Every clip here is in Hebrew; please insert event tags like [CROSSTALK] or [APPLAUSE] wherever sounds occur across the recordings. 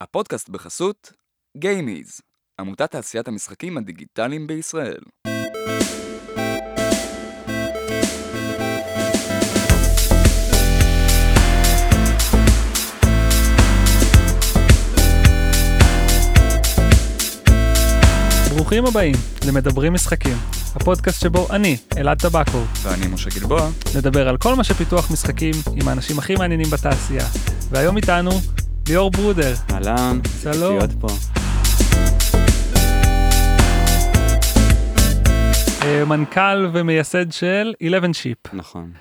הפודקאסט בחסות גיימיז, עמותת תעשיית המשחקים הדיגיטליים בישראל. ברוכים הבאים למדברים משחקים, הפודקאסט שבו אני, אלעד טבקו, ואני משה גלבוע. נדבר על כל מה שפיתוח משחקים עם האנשים הכי מעניינים בתעשייה. והיום איתנו ליאור ברודר. אהלן, שלום. להיות פה. אה, מנכ"ל ומייסד של 11 שיפ, נכון.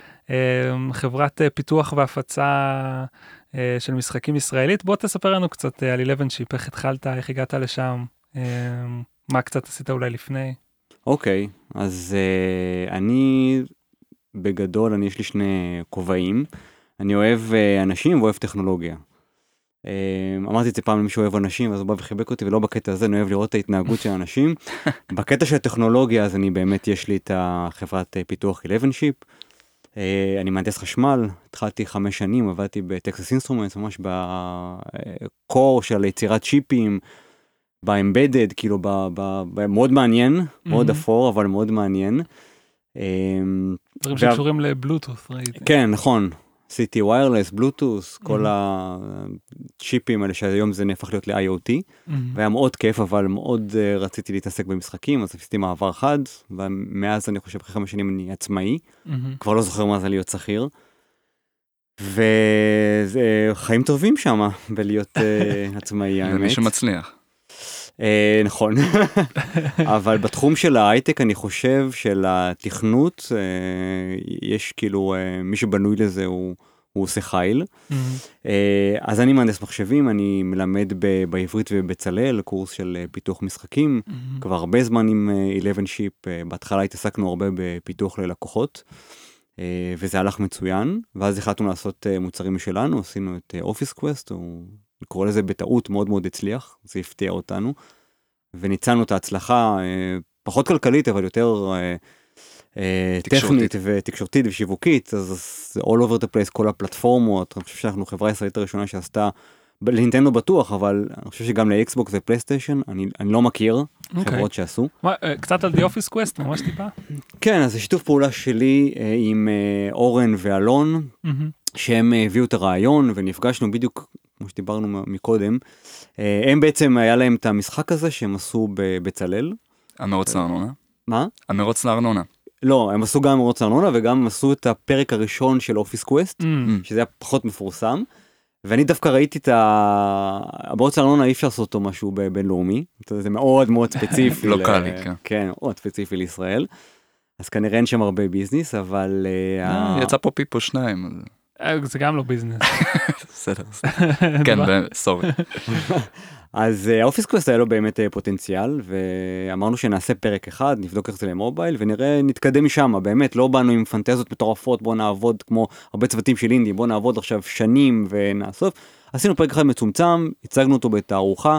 חברת אה, פיתוח והפצה אה, של משחקים ישראלית. בוא תספר לנו קצת אה, על 11 שיפ, איך התחלת, איך הגעת לשם, אה, מה קצת עשית אולי לפני. אוקיי, אז uh, אני, בגדול, אני יש לי שני כובעים. אני אוהב uh, אנשים ואוהב טכנולוגיה. Uh, אמרתי את זה פעם למי שאוהב אנשים, אז הוא בא וחיבק אותי, ולא בקטע הזה, אני אוהב לראות את ההתנהגות של אנשים. [LAUGHS] בקטע של הטכנולוגיה, אז אני באמת, יש לי את החברת uh, פיתוח 11 Sheep. Uh, אני מהנדס חשמל, התחלתי חמש שנים, עבדתי ב Texas Instruments, ממש ב core של יצירת צ'יפים. ב embedded, כאילו, ב, ב, ב, מאוד מעניין, מאוד מהמם. אפור, אבל מאוד מעניין. אמ, דברים שקשורים לבלוטות' ראיתי. כן, נכון, עשיתי ויירלס, בלוטוס, כל. הצ'יפים האלה שהיום זה נהפך להיות ל-IoT. והיה מאוד כיף, אבל מאוד uh, רציתי להתעסק במשחקים, אז עשיתי מעבר חד, ומאז אני חושב אחרי חמש שנים אני עצמאי. כבר לא זוכר מה זה להיות שכיר. וזה חיים טובים שם בלהיות uh, [LAUGHS] עצמאי, האמת. ומי שמצליח. אה, נכון, [LAUGHS] אבל בתחום של ההייטק אני חושב של התכנות, אה, יש כאילו, אה, מי שבנוי לזה הוא, הוא עושה חיל. מהמם. אה, אז אני מהנדס מחשבים, אני מלמד ב, בעברית ובבצלאל, קורס של פיתוח משחקים, מהמם. כבר הרבה זמן עם אה, 11 Sheep, בהתחלה התעסקנו הרבה בפיתוח ללקוחות. וזה הלך מצוין, ואז החלטנו לעשות מוצרים משלנו, עשינו את Office Quest, הוא לקרוא לזה בטעות מאוד מאוד הצליח, זה הפתיע אותנו, וניצלנו את ההצלחה, אה, פחות כלכלית, אבל יותר אה, אה, תקשורתית. טכנית ותקשורתית ושיווקית, אז זה all over the place, כל הפלטפורמות, אני חושב שאנחנו חברה ישראלית הראשונה שעשתה, לנינטנדו בטוח, אבל אני חושב שגם לאקסבוקס ופלייסטיישן, אני, אני לא מכיר אוקיי. חברות שעשו. מה, קצת על The Office Quest, ממש טיפה. כן, אז זה שיתוף פעולה שלי עם אורן ואלון, מהמם. שהם הביאו את הרעיון ונפגשנו בדיוק כמו שדיברנו מקודם. אה, הם בעצם היה להם את המשחק הזה שהם עשו בבצלאל. המרוץ לארנונה. מה? המרוץ לארנונה. לא, הם עשו גם מרוץ ארנונה וגם הם עשו את הפרק הראשון של Office Quest, מהמם. שזה היה פחות מפורסם. ואני דווקא ראיתי את ה... המרוץ לארנונה אי אפשר לעשות אותו משהו בינלאומי, זה מאוד מאוד ספציפי. [LAUGHS] לוקאלי, ל- כן. כן, מאוד ספציפי לישראל. אז כנראה אין שם הרבה business, אבל... אה, אה, יצא פה פיפו שניים. אה, זה גם לא business. [LAUGHS] בסדר. [LAUGHS] כן, סורי. [LAUGHS] אז אה, ה Office Quest היה לו באמת אה, פוטנציאל ואמרנו שנעשה פרק אחד נבדוק איך זה למובייל ונראה נתקדם משם באמת לא באנו עם פנטזיות מטורפות בוא נעבוד כמו הרבה צוותים של אינדי בוא נעבוד עכשיו שנים ונאסוף עשינו פרק אחד מצומצם הצגנו אותו בתערוכה.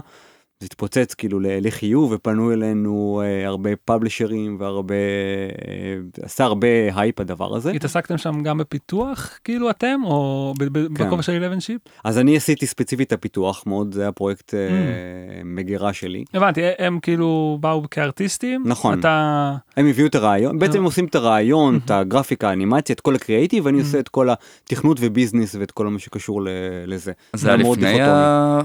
זה התפוצץ כאילו לחיוב ופנו אלינו אה, הרבה פאבלישרים והרבה אה, עשה הרבה הייפ הדבר הזה. התעסקתם שם גם בפיתוח כאילו אתם או ב- ב- כן. בכובע של 11 Sheep? אז אני עשיתי ספציפית את הפיתוח מאוד זה היה פרויקט אה, Mm. מגירה שלי. הבנתי הם כאילו באו כארטיסטים נכון. אתה הם הביאו את הרעיון, בעצם אה. הם עושים את הרעיון, את הגרפיקה, האנימציה, את כל הקריאייטיב, ואני. עושה את כל התכנות ו business ואת כל מה שקשור לזה. זה היה לפני. ה...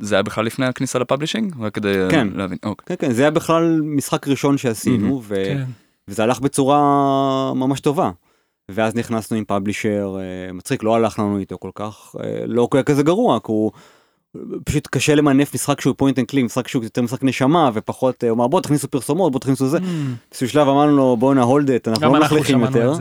זה היה בכלל לפני הכניסה ל publishing? רק כדי אה, כן. להבין. אוקיי. כן, כן, זה היה בכלל משחק ראשון שעשינו, ו- כן. וזה הלך בצורה ממש טובה. ואז נכנסנו עם publisher, אה, מצחיק, לא הלך לנו איתו כל כך, אה, לא היה כזה גרוע, כי הוא... פשוט קשה למנף משחק שהוא point and click, משחק שהוא יותר משחק נשמה ופחות, הוא אמר בוא תכניסו פרסומות, בוא תכניסו זה. Mm, באיזשהו שלב אמרנו לו בוא נ hold את, אנחנו לא מחליקים יותר.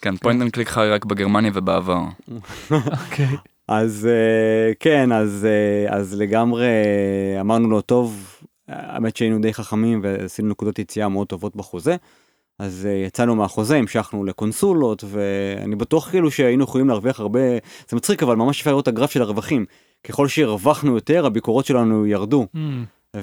כן, point and click חי רק בגרמניה ובעבר. [LAUGHS] אז אה, כן, אז, אה, אז לגמרי אה, אמרנו לו, טוב, האמת שהיינו די חכמים ועשינו נקודות יציאה מאוד טובות בחוזה. אז יצאנו מהחוזה, המשכנו לקונסולות, ואני בטוח כאילו שהיינו יכולים להרוויח הרבה, זה מצחיק, אבל ממש אפשר לראות את הגרף של הרווחים. ככל שהרווחנו יותר, הביקורות שלנו ירדו, Mm,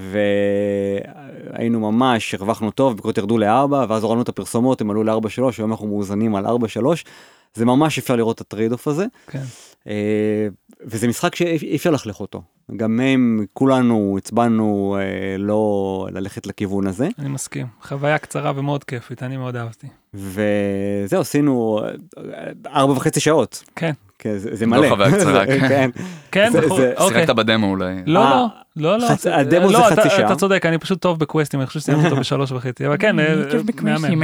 והיינו ממש, הרווחנו טוב, הביקורות ירדו לארבע, ואז הורדנו את הפרסומות, הם עלו לארבע שלוש, היום אנחנו מאוזנים על ארבע שלוש. זה ממש אפשר לראות את ה trade off הזה. כן. אה, וזה משחק שאי אפשר לחלך אותו. גם הם, כולנו הצבענו אה, לא ללכת לכיוון הזה. אני מסכים. חוויה קצרה ומאוד כיפית, אני מאוד אהבתי. וזהו, עשינו אה, ארבע וחצי שעות. כן. כן, זה, זה לא מלא. חוויה [LAUGHS] קצרה, כן. כן. זה- זה- אוקיי. שיחקת בדמו אולי. לא, אה, לא, לא, לא. חצי- זה- הדמו זה לא, חצי אתה- שעה. אתה צודק, אני פשוט טוב בקווסטים, אני חושב שסיימתי אותו [LAUGHS] בשלוש וחצי, אבל כן, אה, מהמם.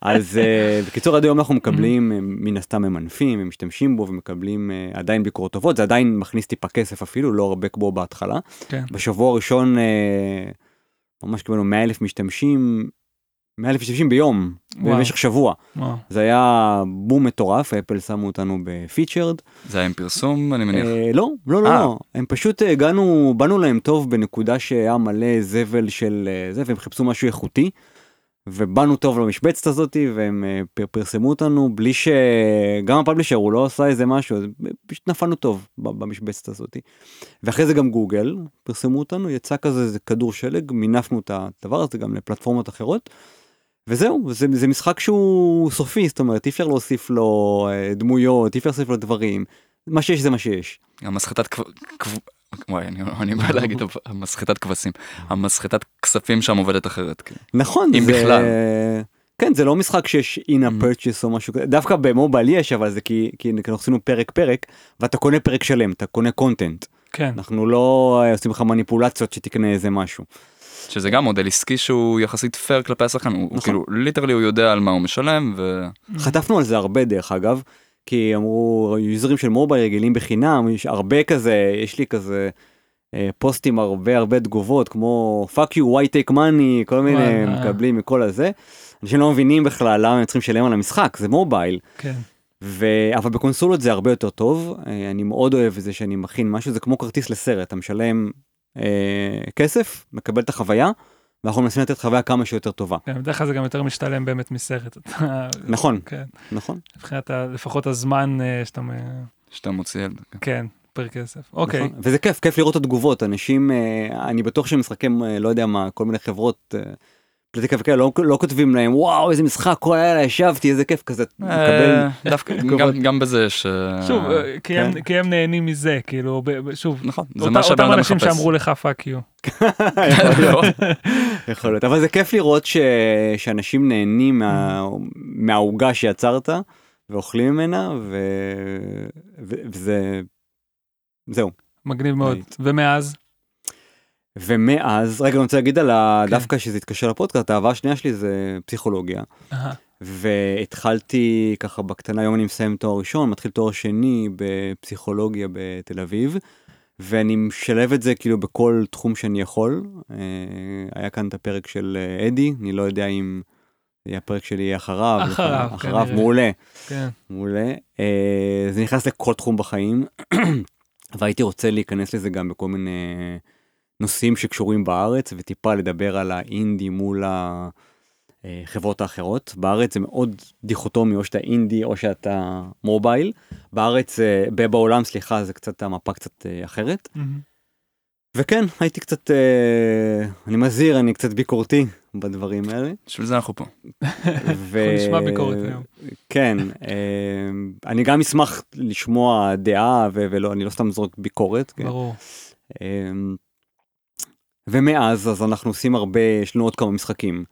אז אה, בקיצור עד היום אנחנו מקבלים אה, מן הסתם ממנפים ומשתמשים בו ומקבלים אה, עדיין ביקורות טובות זה עדיין מכניס טיפה כסף אפילו לא הרבה כמו בהתחלה כן. בשבוע הראשון אה, ממש קיבלנו 100 אלף משתמשים 100 אלף משתמשים ביום וואו. במשך שבוע וואו. זה היה בום מטורף אפל שמו אותנו בפיצ'רד זה היה עם פרסום, אני מניח. אה, לא לא לא אה. לא הם פשוט אה, הגענו באנו להם טוב בנקודה שהיה מלא זבל של אה, זה והם חיפשו משהו איכותי. ובאנו טוב למשבצת הזאתי והם אה, פר- פרסמו אותנו בלי שגם הפאבלישר הוא לא עשה איזה משהו אז פשוט נפלנו טוב במשבצת הזאתי. ואחרי זה גם גוגל פרסמו אותנו יצא כזה איזה כדור שלג מינפנו את הדבר הזה גם לפלטפורמות אחרות. וזהו זה, זה משחק שהוא סופי זאת אומרת אי אפשר להוסיף לו אה, דמויות אי אפשר להוסיף לו דברים מה שיש זה מה שיש. המסחטת כב... כב... וואי, אני, אני בא להגיד המסחטת כבשים. המסחטת כספים שם עובדת אחרת. כן. נכון אם זה... בכלל. כן זה לא משחק שיש in-app Mhm. purchase או משהו כזה דווקא במובייל יש אבל זה כי כי אנחנו עשינו פרק פרק ואתה קונה פרק שלם אתה קונה content כן, אנחנו לא אה, עושים לך מניפולציות שתקנה איזה משהו. שזה גם מודל עסקי שהוא יחסית פייר כלפי השחקן. הוא נכון. כאילו literally הוא יודע על מה הוא משלם ו... חטפנו על זה הרבה דרך אגב כי אמרו יוזרים של מובייל רגילים בחינם יש הרבה כזה יש לי כזה. אה, פוסטים הרבה הרבה תגובות כמו fuck you why take money כל מיני. מקבלים מכל הזה. אנשים לא מבינים בכלל למה הם צריכים לשלם על המשחק זה מובייל כן, ו... אבל בקונסולות זה הרבה יותר טוב אה, אני מאוד אוהב את זה שאני מכין משהו זה כמו כרטיס לסרט אתה משלם כסף מקבל את החוויה ואנחנו מנסים לתת חוויה כמה שיותר טובה כן, בדרך כלל זה גם יותר משתלם באמת מסרט. נכון [LAUGHS] כן, נכון מבחינת ה- לפחות הזמן אה, שאתה, שאתה מוציא... על- כן, פר כסף. אוקיי, נכון. וזה כיף כיף לראות את התגובות אנשים אה, אני בטוח שמשחקים אה, לא יודע מה כל מיני חברות. פלטיקה וכאלה לא, לא כותבים להם וואו איזה משחק כל הלילה ישבתי איזה כיף כזה אה, דווקא. גם- גם בזה יש... אה, שוב, אה, כי הם- כן. כי הם נהנים מזה, כאילו, ב- שוב, נכון, זה אותה- מה שהבן אותם אדם אנשים מחפש. שאמרו לך פאק יו. [LAUGHS] יכול להיות. יכול להיות אבל זה כיף לראות ש... שאנשים נהנים מה... מהעוגה שיצרת ואוכלים ממנה ו... ו... וזה זהו מגניב מאוד. ומאז? ומאז רגע אני רוצה להגיד על ה... כן. דווקא שזה התקשר לפודקאסט האהבה השנייה שלי זה פסיכולוגיה אהה, והתחלתי ככה בקטנה היום אני מסיים תואר ראשון מתחיל תואר שני בפסיכולוגיה בתל אביב. ואני משלב את זה כאילו בכל תחום שאני יכול. אה, היה כאן את הפרק של אה, אדי, אני לא יודע אם הפרק שלי יהיה אחריו. אחריו, אחריו, כנראה. מעולה, כן, מעולה. אה, זה נכנס לכל תחום בחיים, [CLEARS THROAT] והייתי רוצה להיכנס לזה גם בכל מיני נושאים שקשורים בארץ, וטיפה לדבר על האינדי מול החברות האחרות. בארץ זה מאוד דיכוטומי, או שאתה אינדי או שאתה מובייל. בארץ, אה, בעולם, סליחה, זה קצת המפה קצת אה, אחרת. מהמם. וכן, הייתי קצת, אה, אני מזהיר, אני קצת ביקורתי בדברים האלה. בשביל זה אנחנו פה. [LAUGHS] ו... אנחנו נשמע ביקורת היום. כן, אה, אני גם אשמח לשמוע דעה, ו- ולא, אני לא סתם זורק ביקורת. כן. ברור. אה, ומאז, אז אנחנו עושים הרבה, יש לנו עוד כמה משחקים.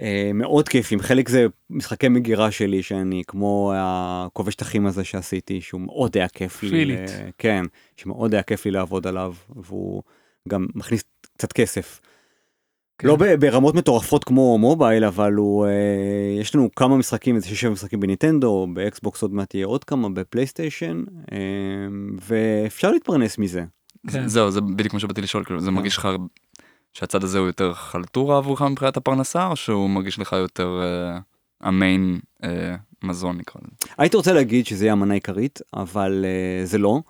אה, מאוד כיפים, חלק זה משחקי מגירה שלי, שאני כמו הכובש שטחים הזה שעשיתי, שהוא מאוד היה כיף לי. פילית. כן, שמאוד היה כיף לי לעבוד עליו, והוא גם מכניס קצת כסף. כן. לא ברמות מטורפות כמו מובייל, אבל הוא, אה, יש לנו כמה משחקים, איזה שש משחקים בנינטנדו, באקסבוקס עוד מעט יהיה עוד כמה, בפלייסטיישן, אה, ואפשר להתפרנס מזה. כן. זהו, זה בדיוק מה שבאתי לשאול, כאילו, זה מרגיש לך שהצד הזה הוא יותר חלטורה עבורך מבחינת הפרנסה, או שהוא מרגיש לך יותר אה, ה main אה, מזון נקרא לזה? הייתי רוצה להגיד שזה יהיה המנה עיקרית, אבל uh, זה לא.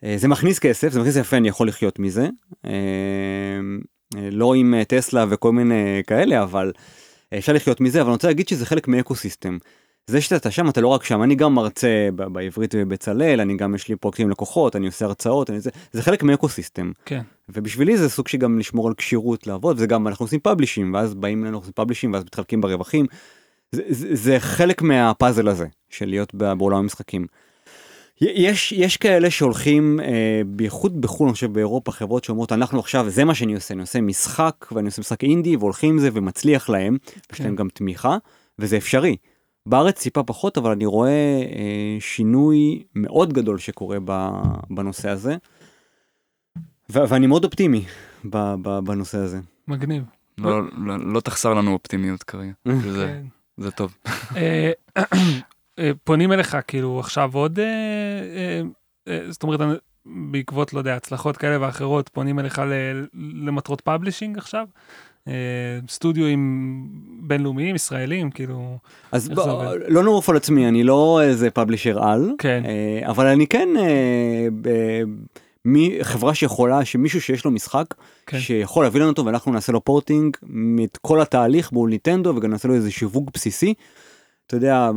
Uh, זה מכניס כסף, זה מכניס יפה, אני יכול לחיות מזה. Uh, uh, לא עם uh, טסלה וכל מיני כאלה, אבל uh, אפשר לחיות מזה, אבל אני רוצה להגיד שזה חלק מ ecosystem. זה שאתה שם, אתה לא רק שם, אני גם מרצה בעברית ובצלאל, אני גם יש לי פרויקטים לקוחות, אני עושה הרצאות, אני, זה, זה חלק מ ecosystem. כן. ובשבילי זה סוג שגם לשמור על כשירות לעבוד, וזה גם אנחנו עושים publishing, ואז באים אלינו, עושים publishing, ואז מתחלקים ברווחים. זה, זה, זה חלק מהפאזל הזה, של להיות בעולם המשחקים. יש, יש כאלה שהולכים, אה, בייחוד בחו"ל, אני חושב באירופה, חברות שאומרות, אנחנו עכשיו, זה מה שאני עושה, אני עושה משחק, ואני עושה משחק אינדי, והולכים עם זה ומצליח להם, יש להם כן. גם תמיכה, וזה אפשרי. בארץ טיפה פחות, אבל אני רואה אה, שינוי מאוד גדול שקורה בנושא הזה, ו- ואני מאוד אופטימי ב- ב- בנושא הזה. מגניב. לא, לא, לא תחסר לנו אופטימיות כרגע. זה, כן. זה טוב. אה, אה, פונים אליך כאילו עכשיו עוד, אה, אה, אה, זאת אומרת, בעקבות, לא יודע, הצלחות כאלה ואחרות, פונים אליך ל- למטרות publishing עכשיו? אה, סטודיואים בינלאומיים, ישראלים, כאילו, אז עובד? לא נעוף על עצמי, אני לא איזה publisher על, כן. אה, אבל אני כן אה, ב- מי, חברה שיכולה, שמישהו שיש לו משחק, כן. שיכול להביא לנו אותו ואנחנו נעשה לו פורטינג את כל התהליך מול ניטנדו וגם נעשה לו איזה שיווק בסיסי. אתה יודע,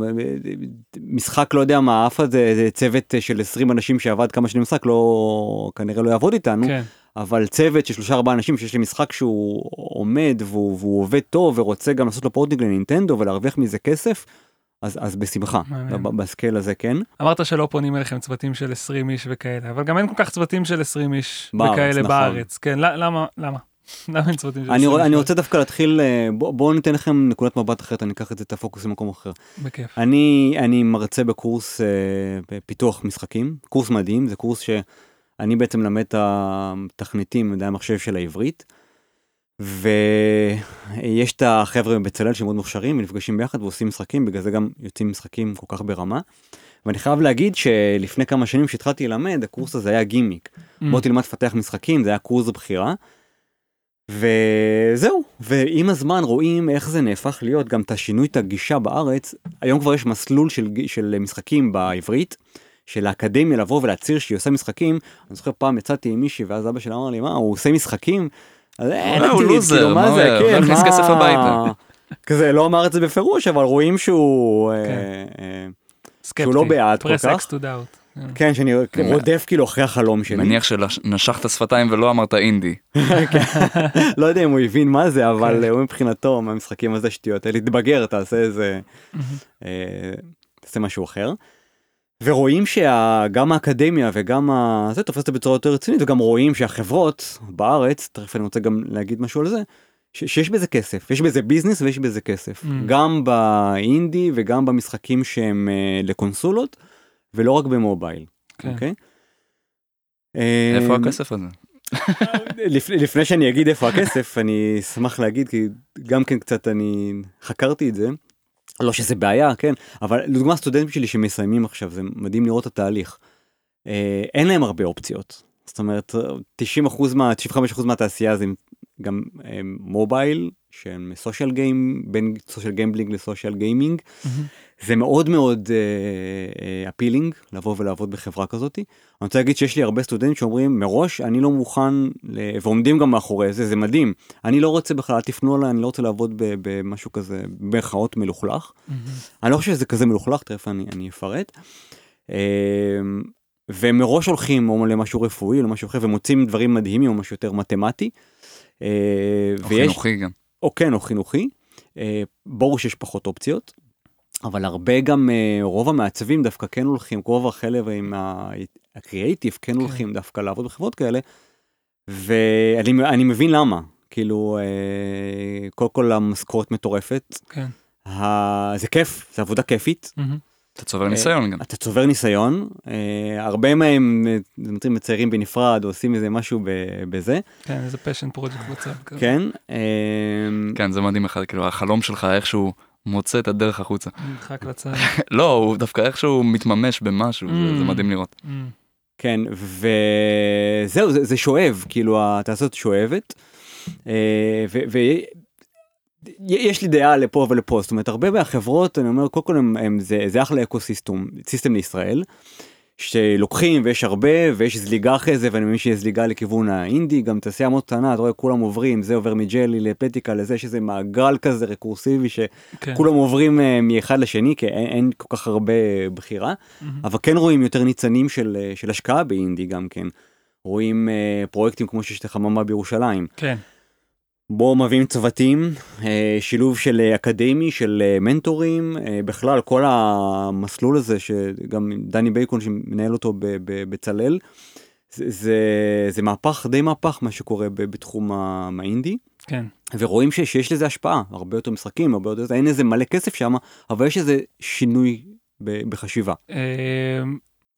משחק לא יודע מה, אף אחד צוות של 20 אנשים שעבד כמה שנים משחק, לא, כנראה לא יעבוד איתנו, כן, אבל צוות של שלושה ארבעה אנשים שיש לי משחק שהוא עומד והוא, והוא עובד טוב ורוצה גם לעשות לו פורטינג לנינטנדו ולהרוויח מזה כסף, אז, אז בשמחה, בסקייל הזה כן. אמרת שלא פונים אליכם צוותים של 20 איש וכאלה, אבל גם אין כל כך צוותים של 20 איש בארץ, וכאלה נכון. בארץ. כן, למה, למה? [LAUGHS] למה אין צוותים של 20 אני, איש? אני? רוצה דווקא להתחיל, אה, בוא- בואו ניתן לכם נקודת מבט אחרת, אני אקח את זה, את הפוקוס למקום אחר. בכיף. אני, אני מרצה בקורס אה, בפיתוח משחקים, קורס מדהים, זה קורס שאני בעצם מלמד את התכניתים, מדעי המחשב של העברית, ויש את החבר'ה בבצלאל שמאוד מוכשרים, ונפגשים ביחד ועושים משחקים, בגלל זה גם יוצאים משחקים כל כך ברמה. ואני חייב להגיד שלפני כמה שנים שהתחלתי ללמד, הקורס הזה היה גימיק. Mm. בוא תלמד לפתח משחקים, זה היה קורס בחירה. וזהו, ועם הזמן רואים איך זה נהפך להיות גם את השינוי, את הגישה בארץ. היום כבר יש מסלול של, של משחקים בעברית, של האקדמיה לבוא ולהצהיר שהיא עושה משחקים. אני זוכר פעם יצאתי עם מישהי ואז אבא שלה אמר לי, מה, הוא עושה משחקים? אז אין אה, הוא עתיד, לוזר, כאילו, מה הוא- זה, הוא כן, מכניס מה- כסף הביתה. כזה, לא אמר את זה בפירוש, אבל רואים שהוא... אה, כן. אה, סקפטי. שהוא לא בעד כל כך. כן. כן, שאני רודף כאילו אחרי החלום שלי. מניח שנשכת שפתיים ולא אמרת אינדי. [LAUGHS] לא יודע אם הוא הבין מה זה, כן. אבל הוא מבחינתו מהמשחקים הזה שטויות, תתבגר, תעשה איזה, אה, תעשה משהו אחר. ורואים שגם האקדמיה וגם ה... זה תופס את זה בצורה יותר רצינית, וגם רואים שהחברות בארץ, תכף אני רוצה גם להגיד משהו על זה, שיש בזה כסף, יש בזה ביזנס ויש בזה כסף. Mm. גם באינדי וגם במשחקים שהם אה, לקונסולות, ולא רק במובייל. כן. אוקיי? איפה אה, הכסף הזה? לפני, לפני שאני אגיד איפה הכסף, אני אשמח להגיד, כי גם כן קצת אני חקרתי את זה. לא שזה בעיה, כן, אבל לדוגמה סטודנטים שלי שמסיימים עכשיו, זה מדהים לראות את התהליך. אה, אין להם הרבה אופציות. זאת אומרת, 90% מה... 95% מהתעשייה זה גם אה, mobile, שהם social game, בין social gambling ל social gaming. זה מאוד מאוד appealing uh, uh, לבוא ולעבוד בחברה כזאתי. אני רוצה להגיד שיש לי הרבה סטודנטים שאומרים מראש אני לא מוכן ל... ועומדים גם מאחורי זה זה מדהים אני לא רוצה בכלל תפנו אליי אני לא רוצה לעבוד במשהו כזה במרכאות מלוכלך. אני לא חושב שזה כזה מלוכלך תכף אני, אני אפרט. Uh, ומראש הולכים או למשהו רפואי או למשהו אחר ומוצאים דברים מדהימים או משהו יותר מתמטי. או חינוכי גם. או כן או חינוכי. Uh, ברור שיש פחות אופציות. אבל הרבה גם uh, רוב המעצבים דווקא כן הולכים רוב החלב עם הקריאייטיב כן כן. הולכים דווקא לעבוד בחברות כאלה. ואני אני מבין למה כאילו uh, קודם כל המשכורת מטורפת כן. ה... זה כיף זה עבודה כיפית מהמם. אתה צובר ניסיון גם. אתה צובר ניסיון uh, הרבה מהם אה, נמצאים מציירים בנפרד או עושים איזה משהו בזה כן, איזה פשן פרויקט בצד כזה. כן. כן זה מדהים אחד כאילו החלום שלך איכשהו מוצא את הדרך החוצה. נדחק לצד. [LAUGHS] לא הוא דווקא איכשהו מתממש במשהו זה- Mm. מדהים לראות. Mm. כן, וזהו, זה, שואב, כאילו התעשייה הזאת שואבת. ויש לי דעה לפה ולפה, זאת אומרת, הרבה מהחברות, אני אומר, קודם כל הם, הם, זה, זה אחלה אקו-סיסטום, סיסטם לישראל, שלוקחים ויש הרבה ויש זליגה אחרי זה, ואני מבין שיש זליגה לכיוון האינדי, גם תעשייה מאוד קטנה, אתה רואה, כולם עוברים, זה עובר מג'לי לפטיקה לזה, יש איזה מעגל כזה רקורסיבי, כן. שכולם עוברים אה, מאחד לשני, כי אין, אין כל כך הרבה בחירה. מהמם. אבל כן רואים יותר ניצנים של, אה, של השקעה באינדי גם כן. רואים אה, פרויקטים כמו שיש את החממה בירושלים. כן. בו מביאים צוותים, אה, שילוב של אה, אקדמי, של אה, מנטורים, בכלל כל המסלול הזה שגם דני בייקון שמנהל אותו ב- ב- בצלאל, זה, זה, מהפך, די מהפך מה שקורה בתחום האינדי. כן. ורואים ש, שיש לזה השפעה, הרבה יותר משחקים, הרבה יותר, אין איזה מלא כסף שם, אבל יש איזה שינוי בחשיבה.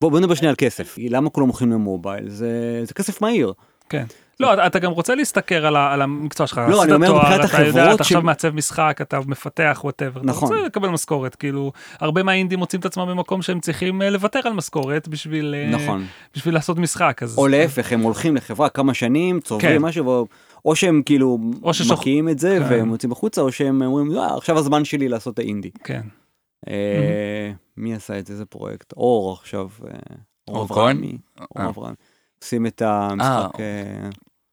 בוא, בוא נדבר שנייה על כסף, למה כולם הולכים למובייל? זה, זה כסף מהיר. כן. לא, אתה- אתה גם רוצה להסתכל על ה- על המקצוע שלך. לא, אני אומר מבחינת אתה יודע, החברות אתה עכשיו ש- מעצב משחק, אתה מפתח, ווטאבר. נכון. אתה רוצה לקבל משכורת, כאילו, הרבה מהאינדים מוצאים את עצמם במקום שהם צריכים אה, לוותר על משכורת בשביל אה, נכון. בשביל לעשות משחק. אז... או להפך, הם הולכים לחברה כמה שנים, צוברים כן. משהו, או- או שהם כאילו או ששוכ- מקיאים את זה כן. והם יוצאים החוצה, או שהם אומרים, "אה, עכשיו הזמן שלי לעשות את האינדי. כן. אה, מי עשה את זה? איזה פרויקט? אור עכשיו. אה, אור. כהן? אור. אברהם. עושים את המשחק,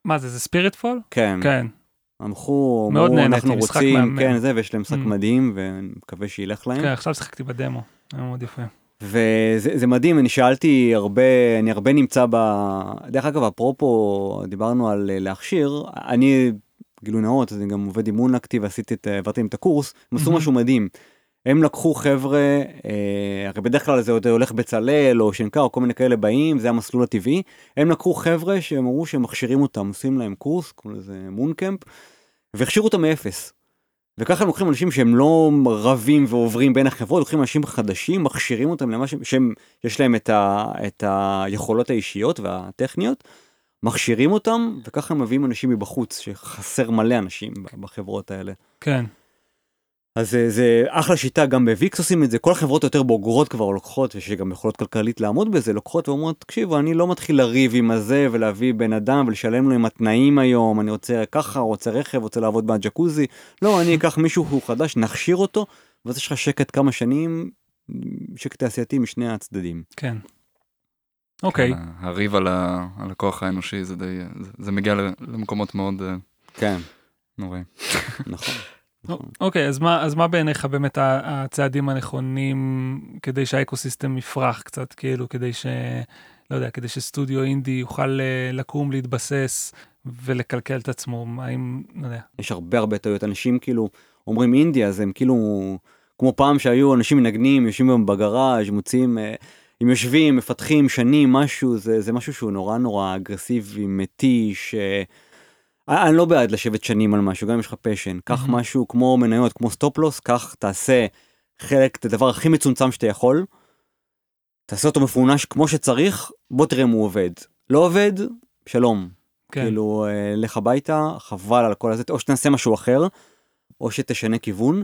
מה זה, זה ספיריט פול? כן. כן. מאוד אמרו, נהניתי, אנחנו משחק רוצים, מהמם. כן, זה, ויש להם משחק Mm. מדהים, ואני מקווה שילך להם. כן, עכשיו שיחקתי בדמו. היה מאוד יפה. וזה זה מדהים, אני שאלתי הרבה, אני הרבה נמצא ב... דרך אגב, אפרופו, דיברנו על אה, להכשיר, אני, גילוי נאות, אני גם עובד עם מונקטי ועשיתי את, העברתי להם את הקורס, הם עשו. משהו מדהים. הם לקחו חבר'ה, אה, הרי בדרך כלל זה עוד הולך בצלאל או שנקר או כל מיני כאלה באים, זה המסלול הטבעי. הם לקחו חבר'ה שהם אמרו שהם מכשירים אותם, עושים להם קורס, קוראים לזה מונקמפ, והכשירו אותם מאפס. וככה הם לוקחים אנשים שהם לא רבים ועוברים בין החברות, לוקחים אנשים חדשים, מכשירים אותם למה שהם, שהם יש להם את, ה, את היכולות האישיות והטכניות, מכשירים אותם, וככה הם מביאים אנשים מבחוץ, שחסר מלא אנשים בחברות האלה. כן. אז זה, זה אחלה שיטה, גם בוויקס עושים את זה, כל החברות היותר בוגרות כבר לוקחות, ושגם יכולות כלכלית לעמוד בזה, לוקחות ואומרות, תקשיבו, אני לא מתחיל לריב עם הזה ולהביא בן אדם ולשלם לו עם התנאים היום, אני רוצה ככה, רוצה רכב, רוצה לעבוד מהג'קוזי, לא, אני [LAUGHS] אקח מישהו הוא חדש, נכשיר אותו, ואז יש לך שקט כמה שנים, שקט תעשייתי משני הצדדים. כן. אוקיי. כן, הריב על ה- על הכוח האנושי זה די, זה- זה מגיע למקומות מאוד אה, כן, נוראים. נכון. [LAUGHS] נכון. אוקיי, אז מה, אז מה בעיניך באמת הצעדים הנכונים כדי שהאקוסיסטם יפרח קצת, כאילו, כדי ש... לא יודע, כדי שסטודיו אינדי יוכל אה, לקום, להתבסס ולקלקל את עצמו, האם, לא יודע. יש הרבה הרבה טעויות, אנשים כאילו אומרים אינדיה, אז הם כאילו, כמו פעם שהיו אנשים מנגנים, יושבים בגראז', מוצאים, אה, הם יושבים, מפתחים שנים, משהו, זה, זה משהו שהוא נורא נורא אגרסיבי, מתיש. אה, אני אני לא בעד לשבת שנים על משהו, גם אם יש לך פשן. קח מהמם. משהו כמו מניות, כמו סטופלוס, קח, תעשה חלק, את הדבר הכי מצומצם שאתה יכול, תעשה אותו מפונש כמו שצריך, בוא תראה אם הוא עובד. לא עובד, שלום. כן. כאילו, אה, לך הביתה, חבל על כל הזה, או שתנסה משהו אחר, או שתשנה כיוון,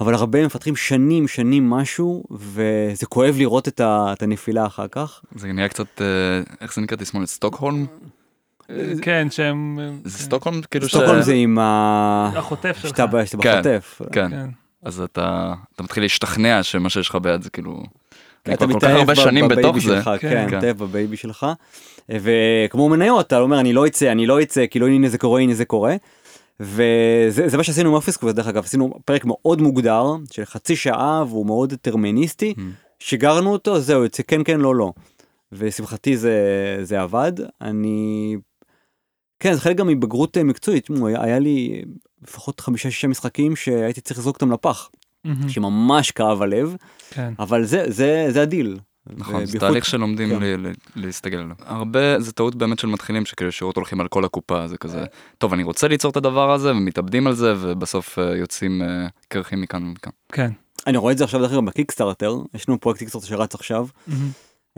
אבל הרבה מפתחים שנים שנים משהו, וזה כואב לראות את, ה, את הנפילה אחר כך. זה נהיה קצת, אה, איך זה נקרא תסמונת סטוקהולם? אה, כן, שהם... זה כן. סטוקהולם כאילו ש... סטוקהולם זה עם ה... החוטף שלך. שאתה כן. בחוטף. כן, כן. אז אתה אתה מתחיל להשתכנע שמה שיש לך ביד זה כאילו... אתה מתאהב ב baby. שלך, כן. כן, כן. מתאהב ב baby שלך. וכמו מניות, אתה אומר, אני לא אצא, אני לא אצא, כאילו הנה זה קורה, הנה זה קורה. וזה זה מה שעשינו עם Office Quest, דרך אגב, עשינו פרק מאוד מוגדר, של חצי שעה, והוא מאוד דטרמיניסטי. Mm. שיגרנו אותו, זהו, יוצא כן, כן, לא, לא. ולשמחתי זה, זה עבד. אני... כן, זה חלק גם מבגרות אה, מקצועית. היה, היה לי לפחות חמישה-שישה משחקים שהייתי צריך לזרוק אותם לפח. שממש כאב הלב, כן. אבל זה, זה, זה הדיל. נכון, זה תהליך שלומדים כן. ל- ל- להסתגל עליו. הרבה, זה טעות באמת של מתחילים שכאילו ישירות הולכים על כל הקופה, זה כזה, טוב אני רוצה ליצור את הדבר הזה ומתאבדים על זה ובסוף אה, יוצאים אה, קרחים מכאן ומכאן. כן. אני רואה את זה עכשיו דרך אגב בקיקסטארטר, יש לנו פרויקט קיקסטארטר שרץ עכשיו.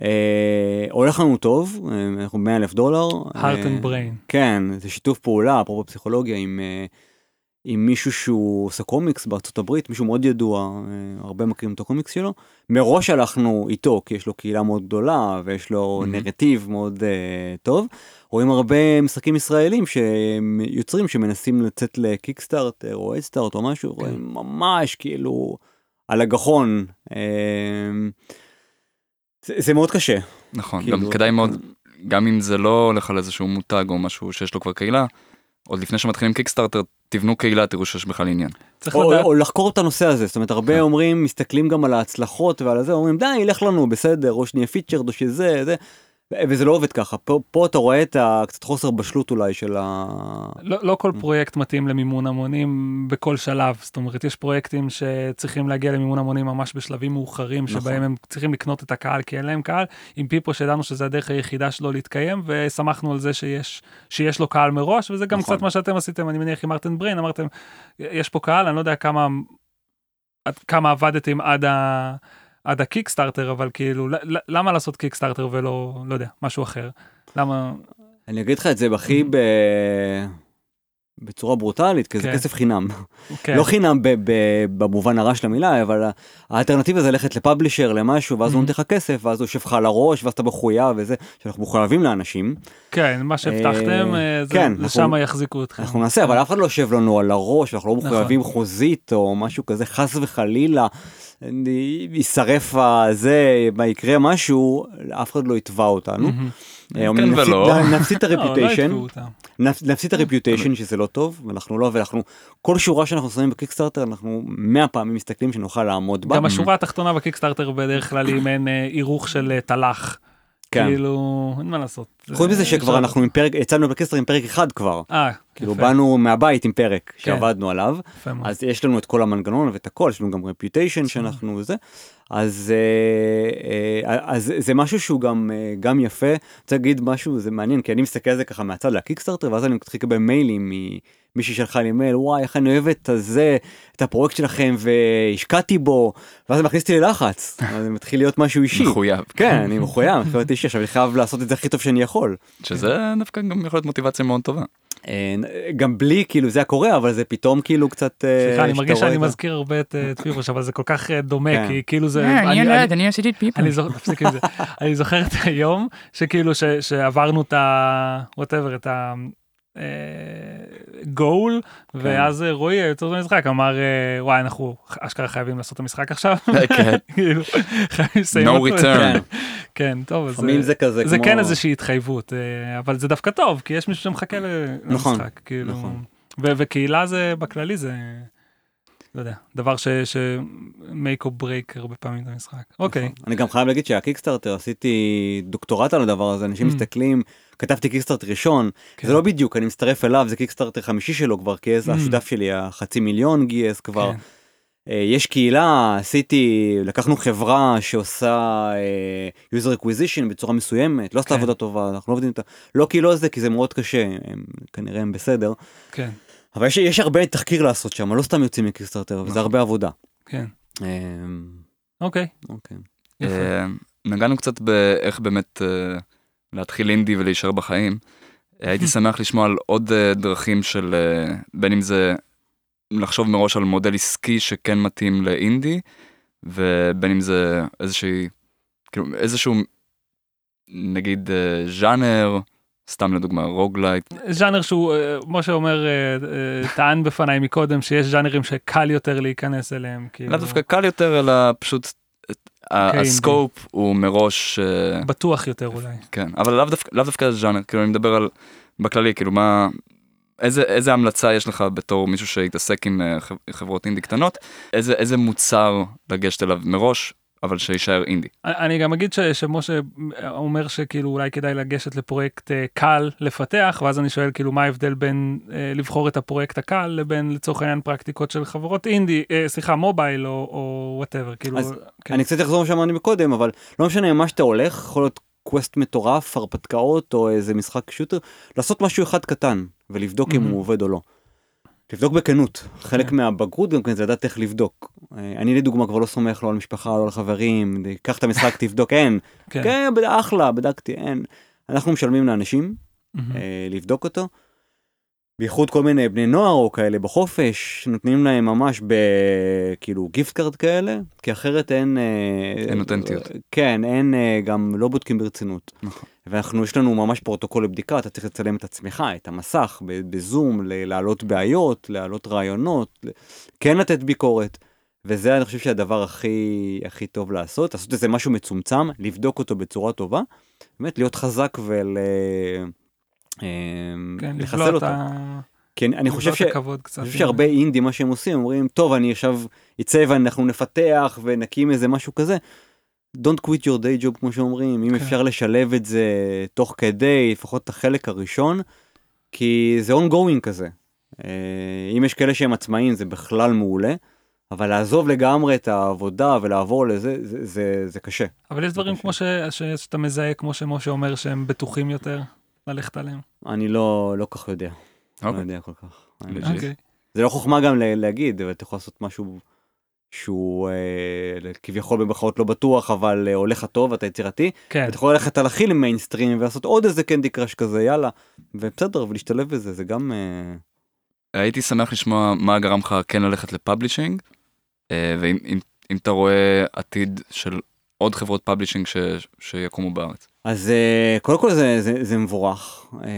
אה, הולך לנו טוב, אה, אנחנו 100 אלף דולר. heart אה, and brain. כן, זה שיתוף פעולה, אפרופו פסיכולוגיה, עם, אה, עם מישהו שהוא עושה קומיקס בארצות הברית, מישהו מאוד ידוע, אה, הרבה מכירים את הקומיקס שלו. מראש הלכנו איתו, כי יש לו קהילה מאוד גדולה, ויש לו Mhm. נרטיב מאוד אה, טוב. רואים הרבה משחקים ישראלים שיוצרים שמנסים לצאת לקיקסטארטר או אדסטארט או משהו, רואים ממש כאילו על הגחון. אה, זה, זה מאוד קשה. נכון, כאילו, גם כדאי מאוד, גם אם זה לא הולך על איזשהו מותג או משהו שיש לו כבר קהילה, עוד לפני שמתחילים קיקסטארטר, תבנו קהילה, תראו שיש בכלל עניין. צריך או, לדעת, או לחקור את הנושא הזה, זאת אומרת הרבה כן. אומרים, מסתכלים גם על ההצלחות ועל זה, אומרים די, ילך לנו, בסדר, או שנהיה פיצ'רד או שזה, זה. וזה לא עובד ככה, פה, פה אתה רואה את ה... קצת חוסר בשלות אולי של ה... לא, לא כל פרויקט מתאים למימון המונים בכל שלב, זאת אומרת יש פרויקטים שצריכים להגיע למימון המונים ממש בשלבים מאוחרים, נכון. שבהם הם צריכים לקנות את הקהל כי אין להם קהל, עם פיפו שידענו שזה הדרך היחידה שלו להתקיים, ושמחנו על זה שיש, שיש לו קהל מראש, וזה גם נכון. קצת מה שאתם עשיתם, אני מניח עם מרטין בריין, אמרתם, יש פה קהל, אני לא יודע כמה, עד כמה עבדתם עד ה... עד הקיקסטארטר, אבל כאילו, למה לעשות קיקסטארטר ולא, לא יודע, משהו אחר? למה... אני אגיד לך את זה הכי ב... בצורה ברוטלית, כי זה כן. כסף חינם. כן, לא חינם ב- ב- במובן הרע של המילה, אבל האלטרנטיבה זה ללכת לפאבלישר, למשהו, ואז הוא. נותן לך כסף, ואז הוא יושב לך על הראש, ואז אתה מחויב וזה, שאנחנו מחויבים לאנשים. כן, מה שהבטחתם, אה, זה- כן, זה אנחנו- יחזיקו אתכם. אנחנו נעשה, אבל אף אחד לא יושב לנו על הראש, אנחנו לא נכון. מחויבים חוזית או משהו כזה, חס וחלילה, יישרף הזה, מה יקרה משהו, אף אחד לא יתבע אותנו. אה, כן נפסיד- את לא, לא הרפיוטיישן. נפסיד את הרפיוטיישן שזה לא טוב ואנחנו לא ואנחנו כל שורה שאנחנו שמים בקיקסטארטר אנחנו 100 פעמים מסתכלים שנוכל לעמוד בה. גם השורה התחתונה בקיקסטארטר בדרך כלל היא מעין אה, הירוך של אה, תל"ח. כן. כאילו, אין מה לעשות. חוץ מזה אה, שכבר אנחנו עם פרק יצאנו בקיקסטארטר עם פרק אחד כבר אה, כאילו יפה, באנו מהבית עם פרק כן. שעבדנו עליו. אז יש לנו את כל המנגנון ואת הכל יש לנו גם רפיוטיישן שאנחנו זה אז אה, אה, אז זה משהו שהוא גם אה, גם יפה רוצה להגיד משהו זה מעניין כי אני מסתכל על זה ככה מהצד לקיקסטארטר ואז אני מתחיל לקבל מיילים ממישהי שלחה לי מייל וואי איך אני אוהב את הזה את הפרויקט שלכם והשקעתי בו ואז זה מכניס אותי ללחץ [LAUGHS] אז זה מתחיל להיות משהו אישי. מחויב. כן אני מחויב מחויב להיות אישי עכשיו אני חייב לעשות את זה הכי טוב שאני יכול. שזה דווקא גם יכול להיות מוטיבציה מאוד טובה. אה, גם בלי כאילו זה היה קורה אבל זה פתאום כאילו קצת אה, סליחה, אני מרגיש שאני מזכיר הרבה את אה, את פיבוש, אבל זה כל כך אה, דומה, כן. כי כאילו זה... אה, אני- אני אני- יודעת, אני עשיתי את פיפו. אני זוכר, את היום שכאילו ש- שעברנו את ה... whatever, את ה... גול ואז אה, רועי היוצר של המשחק אמר אה, וואי אנחנו אשכרה חייבים לעשות את המשחק עכשיו [LAUGHS] כן. כאילו, חייבים לסיים No אותו. return. כן טוב אז לפעמים זה- זה כזה זה כמו... כן איזושהי התחייבות אה, אבל זה דווקא טוב כי יש מישהו שמחכה נכון, למשחק כאילו נכון. ו- וקהילה זה בכללי זה לא יודע דבר ש ש- make or break הרבה פעמים את המשחק אוקיי נכון. אני גם חייב להגיד שהקיקסטארטר עשיתי דוקטורט על הדבר הזה אנשים Mm. מסתכלים כתבתי קיקסטארטר ראשון כן. זה לא בדיוק אני מצטרף אליו זה קיקסטארטר חמישי שלו כבר כי Mm. השותף שלי החצי מיליון גייס כבר כן. אה, יש קהילה עשיתי לקחנו חברה שעושה אה, user acquisition בצורה מסוימת לא עשתה כן. עבודה טובה אנחנו לא עובדים איתה לא כי לא זה כי זה מאוד קשה הם כנראה הם בסדר כן אבל יש, יש הרבה תחקיר לעשות שם לא סתם יוצאים מקיקסטארטר וזה נכון. הרבה עבודה. כן אה, אוקיי אוקיי. אה, נגענו קצת באיך באמת אה, להתחיל אינדי ולהישאר בחיים. אה, הייתי [LAUGHS] שמח לשמוע על עוד דרכים של בין אם זה לחשוב מראש על מודל עסקי שכן מתאים לאינדי ובין אם זה איזושהי כאילו איזשהו נגיד ז'אנר סתם לדוגמה roguelite. ז'אנר שהוא אה, משה אומר אה, אה, טען בפניי מקודם שיש ז'אנרים שקל יותר להיכנס אליהם כאילו. לאו דווקא קל יותר אלא פשוט אינדי. ה scope הוא מראש בטוח יותר אולי. כן אבל לאו דווקא לאו דווקא ז'אנר כאילו אני מדבר על בכללי כאילו מה איזה איזה המלצה יש לך בתור מישהו שהתעסק עם חב- חברות אינדי קטנות? איזה איזה מוצר לגשת אליו מראש אבל שיישאר אינדי. אני גם אגיד ש- שמשה אומר שכאילו אולי כדאי לגשת לפרויקט אה, קל לפתח ואז אני שואל כאילו מה ההבדל בין אה, לבחור את הפרויקט הקל לבין לצורך העניין פרקטיקות של חברות אינדי אה, סליחה mobile או whatever כאילו אז כן. אני קצת אחזור למה שאמרתי מקודם אבל לא משנה מה שאתה הולך יכול להיות quest מטורף הרפתקאות או איזה משחק shooter לעשות משהו אחד קטן ולבדוק אם Mhm. הוא עובד או לא. לבדוק בכנות חלק כן. מהבגרות גם כן זה לדעת איך לבדוק. אה, אני לדוגמה כבר לא סומך לא על משפחה לא על חברים קח את המשחק [LAUGHS] תבדוק אין כן. כן אחלה בדקתי אין אנחנו משלמים לאנשים. אה, לבדוק אותו. בייחוד כל מיני בני נוער או כאלה בחופש נותנים להם ממש בכאילו gift card כאלה כי אחרת אין אה, אין אותנטיות. כן אין אה, גם לא בודקים ברצינות נכון. ואנחנו יש לנו ממש פרוטוקול לבדיקה אתה צריך לצלם את עצמך את המסך בזום להעלות בעיות להעלות רעיונות כן לתת ביקורת. וזה אני חושב שהדבר הכי הכי טוב לעשות לעשות איזה משהו מצומצם לבדוק אותו בצורה טובה באמת להיות חזק ול... אה, כן, לחסל אותו. ה- כי אני, חושב, ש... חושב שהרבה אינדי מה שהם עושים אומרים טוב אני עכשיו יצא ואנחנו נפתח ונקים איזה משהו כזה. Don't quit your day job כמו שאומרים, אם כן. אפשר לשלב את זה תוך כדי, לפחות את החלק הראשון, כי זה ongoing כזה. אה, אם יש כאלה שהם עצמאים זה בכלל מעולה, אבל לעזוב לגמרי את העבודה ולעבור לזה, זה, זה, זה קשה. אבל יש דברים קשה. כמו ש- ש- שאתה מזהה, כמו שמשה אומר, שהם בטוחים יותר ללכת עליהם. אני לא, לא כך יודע, לא אוקיי. יודע כל כך. אוקיי. זה לא חוכמה גם להגיד, אבל אתה יכול לעשות משהו שהוא אה, כביכול במרכאות לא בטוח, אבל אה, הולך טוב, אתה יצירתי. כן, אתה יכול ללכת על הכי למיינסטרים ולעשות עוד איזה קנדי קראש כזה, יאללה. ובסדר, ולהשתלב בזה, זה גם... אה, הייתי שמח לשמוע מה גרם לך כן ללכת ל publishing, אה, ואם אם, אם אתה רואה עתיד של עוד חברות publishing ש, שיקומו בארץ. אז אה, קודם כל זה, זה, זה מבורך. אה,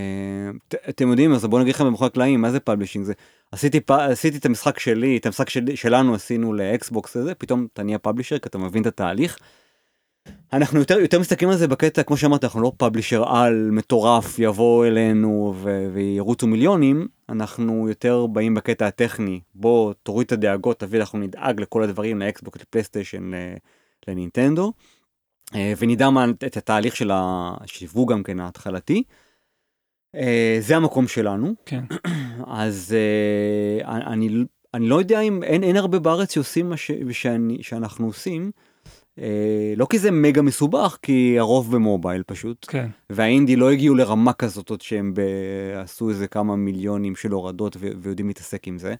ת- אתם יודעים, אז בואו נגיד לכם מאחורי הקלעים, מה זה publishing? זה עשיתי, פ- עשיתי את המשחק שלי, את המשחק של, שלנו עשינו ל Xbox הזה, פתאום אתה נהיה publisher, כי אתה מבין את התהליך. אנחנו יותר, יותר מסתכלים על זה בקטע, כמו שאמרת, אנחנו לא פאבלישר על מטורף יבוא אלינו ו- וירוצו מיליונים, אנחנו יותר באים בקטע הטכני, בוא תוריד את הדאגות, תביא, אנחנו נדאג לכל הדברים, לאקסבוקס, לפלייסטיישן, ל- לנינטנדו. אה, ונדע מה, את התהליך של השיווק גם כן ההתחלתי. אה, זה המקום שלנו, כן. [CLEARS THROAT] אז אה, אני, אני לא יודע אם אין, אין הרבה בארץ שעושים מה ש, שאני, שאנחנו עושים, לא כי זה מגה מסובך, כי הרוב במובייל פשוט, כן, והאינדי לא הגיעו לרמה כזאת עוד שהם ב, עשו איזה כמה מיליונים של הורדות ו, ויודעים להתעסק עם זה.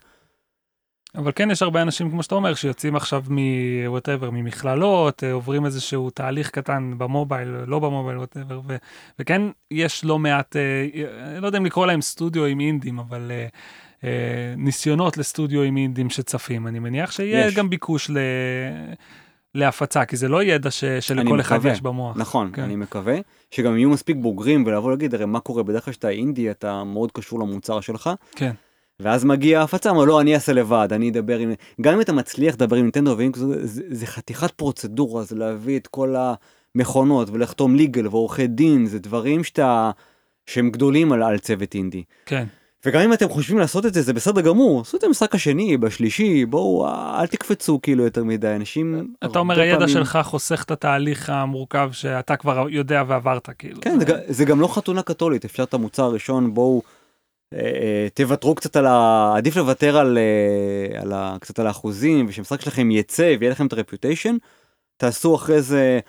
אבל כן יש הרבה אנשים, כמו שאתה אומר, שיוצאים עכשיו מ-whatever, ממכללות, אה, עוברים איזשהו תהליך קטן במובייל, לא במובייל, whatever, ו- וכן יש לא מעט, אה, אני לא יודע אם לקרוא להם סטודיו עם אינדים, אבל אה, אה, ניסיונות לסטודיו עם אינדים שצפים. אני מניח שיהיה יש. גם ביקוש ל... להפצה, כי זה לא ידע ש... שלכל אחד. יש במוח. נכון, כן. אני מקווה שגם יהיו מספיק בוגרים ולבוא להגיד, הרי מה קורה, בדרך כלל כשאתה אינדי אתה מאוד קשור למוצר שלך, כן, ואז מגיע ההפצה, אומר לא, אני אעשה לבד, אני אדבר עם... גם אם אתה מצליח לדבר עם נינטנדו, ואם זה, זה, זה חתיכת פרוצדורה, זה להביא את כל המכונות ולחתום ליגל ועורכי דין, זה דברים שאתה... שהם גדולים על, על צוות אינדי. כן, וגם אם אתם חושבים לעשות את זה, זה בסדר גמור, עשו את המשחק השני, בשלישי, בואו, אל תקפצו כאילו יותר מדי, אנשים... אתה אומר הידע פעמים- שלך חוסך את התהליך המורכב שאתה כבר יודע ועברת, כאילו. כן, זה, זה גם לא חתונה קתולית, אפשר את המוצר הראשון, בואו תוותרו קצת על ה... עדיף לוותר על, אה, על ה... קצת על האחוזים, ושהמשחק שלכם יצא ויהיה לכם את ה reputation, תעשו אחרי זה...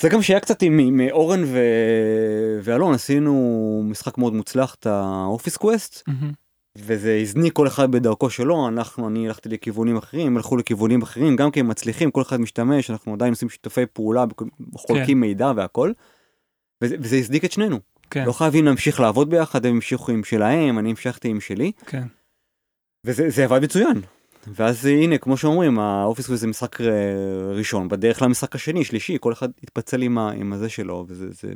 זה גם שהיה קצת עם, עם אורן ו... ואלון, עשינו משחק מאוד מוצלח, את ה Office Quest, מהמם. וזה הזניק כל אחד בדרכו שלו, אנחנו, אני הלכתי לכיוונים אחרים, הלכו לכיוונים אחרים, גם כי הם מצליחים, כל אחד משתמש, אנחנו עדיין עושים שיתופי פעולה, חולקים מידע והכל, וזה, וזה הזניק את שנינו. כן, לא חייבים להמשיך לעבוד ביחד, הם המשיכו עם שלהם, אני המשכתי עם שלי, כן, וזה זה עבד מצוין. ואז הנה, כמו שאומרים, האופיס זה משחק אה, ראשון, בדרך למשחק השני, שלישי, כל אחד התפצל עם, ה, עם הזה שלו, וזה זה,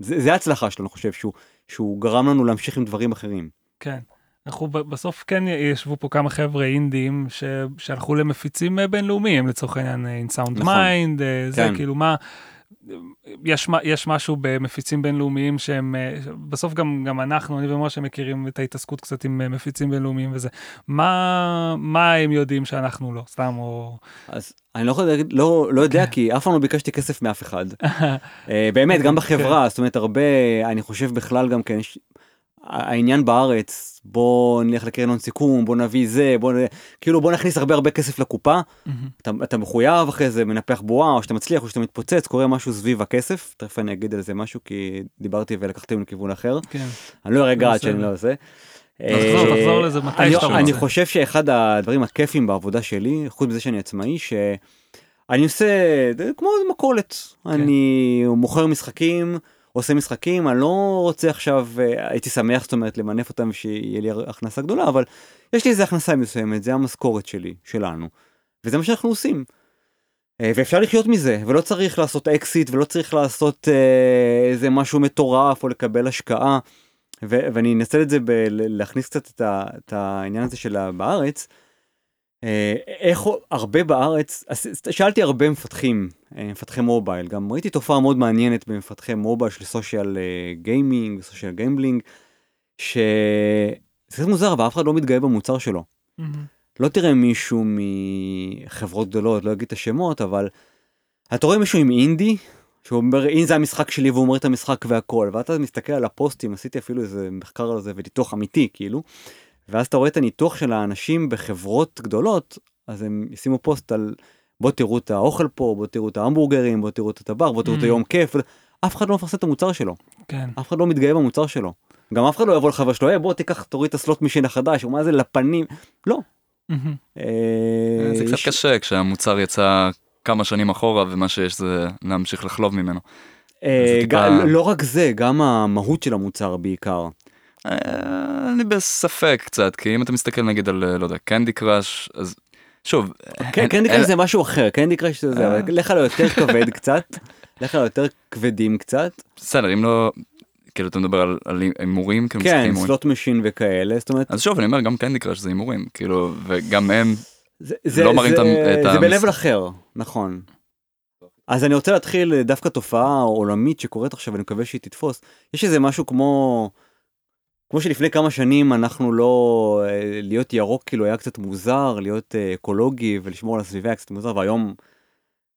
זה, זה ההצלחה שלו, אני חושב, שהוא, שהוא גרם לנו להמשיך עם דברים אחרים. כן. אנחנו בסוף כן ישבו פה כמה חבר'ה אינדים ש... שהלכו למפיצים אה, בינלאומיים לצורך העניין אה, in sound נכון. אה, זה כן. כאילו מה. יש, יש משהו במפיצים בינלאומיים שהם אה, בסוף גם גם אנחנו אני ומשה מכירים את ההתעסקות קצת עם אה, מפיצים בינלאומיים וזה מה מה הם יודעים שאנחנו לא סתם או אז אני לא יכול להגיד, לא, לא יודע, כן. כי אף פעם לא ביקשתי כסף מאף אחד. [LAUGHS] אה, באמת, גם בחברה, זאת אומרת, הרבה, אני חושב בכלל גם כן, יש- העניין בארץ, בוא נלך לקרן הון סיכום, בוא נביא זה, בוא, נ- כאילו בוא נכניס הרבה הרבה כסף לקופה, אתה, אתה מחויב אחרי זה, מנפח בועה, או שאתה מצליח, או שאתה מתפוצץ, קורה משהו סביב הכסף, תכף אני אגיד על זה משהו, כי דיברתי ולקחתם לכיוון אחר, כן אני לא ארגע עד בסדר. שאני לא עושה. תחזור אה, תחזור לזה מתי אני, שאתה רוצה. אני חושב שאחד הדברים הכיפים בעבודה שלי, חוץ מזה שאני עצמאי, שאני עושה כמו מכולת. כן. אני מוכר משחקים, עושה משחקים, אני לא רוצה עכשיו, אה, הייתי שמח זאת אומרת למנף אותם ושיהיה לי הכנסה גדולה, אבל יש לי איזה הכנסה מסוימת, זה המשכורת שלי, שלנו. וזה מה שאנחנו עושים. אה, ואפשר לחיות מזה, ולא צריך לעשות אקזיט, ולא צריך לעשות אה, איזה משהו מטורף, או לקבל השקעה. ו- ואני אנצל את זה ב- להכניס קצת את, ה- את העניין הזה של בארץ. אה, איך הרבה בארץ, שאלתי הרבה מפתחים, אה, מפתחי mobile, גם ראיתי תופעה מאוד מעניינת במפתחי mobile של social gaming, social gambling, שזה קצת מוזר, ואף אחד לא מתגאה במוצר שלו. מהמם. לא תראה מישהו מחברות גדולות, לא אגיד את השמות, אבל אתה רואה מישהו עם אינדי, שהוא אומר, הנה זה המשחק שלי, והוא אומר את המשחק והכל, ואתה מסתכל על הפוסטים, עשיתי אפילו איזה מחקר על זה וניתוח אמיתי, כאילו, ואז אתה רואה את הניתוח של האנשים בחברות גדולות, אז הם ישימו פוסט על, בוא תראו את האוכל פה, בוא תראו את ההמבורגרים, בוא תראו את הטבח, בוא תראו את Mm. היום כיף, אף אחד לא מפרסם את המוצר שלו, כן. אף אחד לא מתגאה במוצר שלו. גם אף אחד לא יבוא לחבר שלו, "היי, בוא תיקח, תוריד את ה slot machine החדש, הוא מה זה לפנים, לא. מהמם. אה, זה קצת קשה כשהמוצר יצא כמה שנים אחורה ומה שיש זה להמשיך לחלוב ממנו. אה, לא רק זה, גם המהות של המוצר בעיקר. אה, אני בספק קצת כי אם אתה מסתכל נגיד על אה, לא יודע קנדי קראש אז שוב כן, קנדי אין- קראש זה משהו אחר, קנדי קראש זה זה, אה. לך לא יותר כבד קצת, לך לא יותר כבדים קצת, בסדר אם לא כאילו אתה מדבר על- על הימורים כאילו כן. סלוט משין וכאלה, זאת אומרת, אז שוב אני אומר גם קנדי קראש זה הימורים כאילו וגם הם זה- זה לא מראים זה- את ה- זה המס- ב-level אחר, נכון. אז אני רוצה להתחיל אה, דווקא תופעה עולמית שקורית עכשיו, אני מקווה שהיא תתפוס. יש איזה משהו כמו, כמו שלפני כמה שנים אנחנו לא, אה, להיות ירוק כאילו היה קצת מוזר, להיות אה, אקולוגי ולשמור על הסביבה היה קצת מוזר, והיום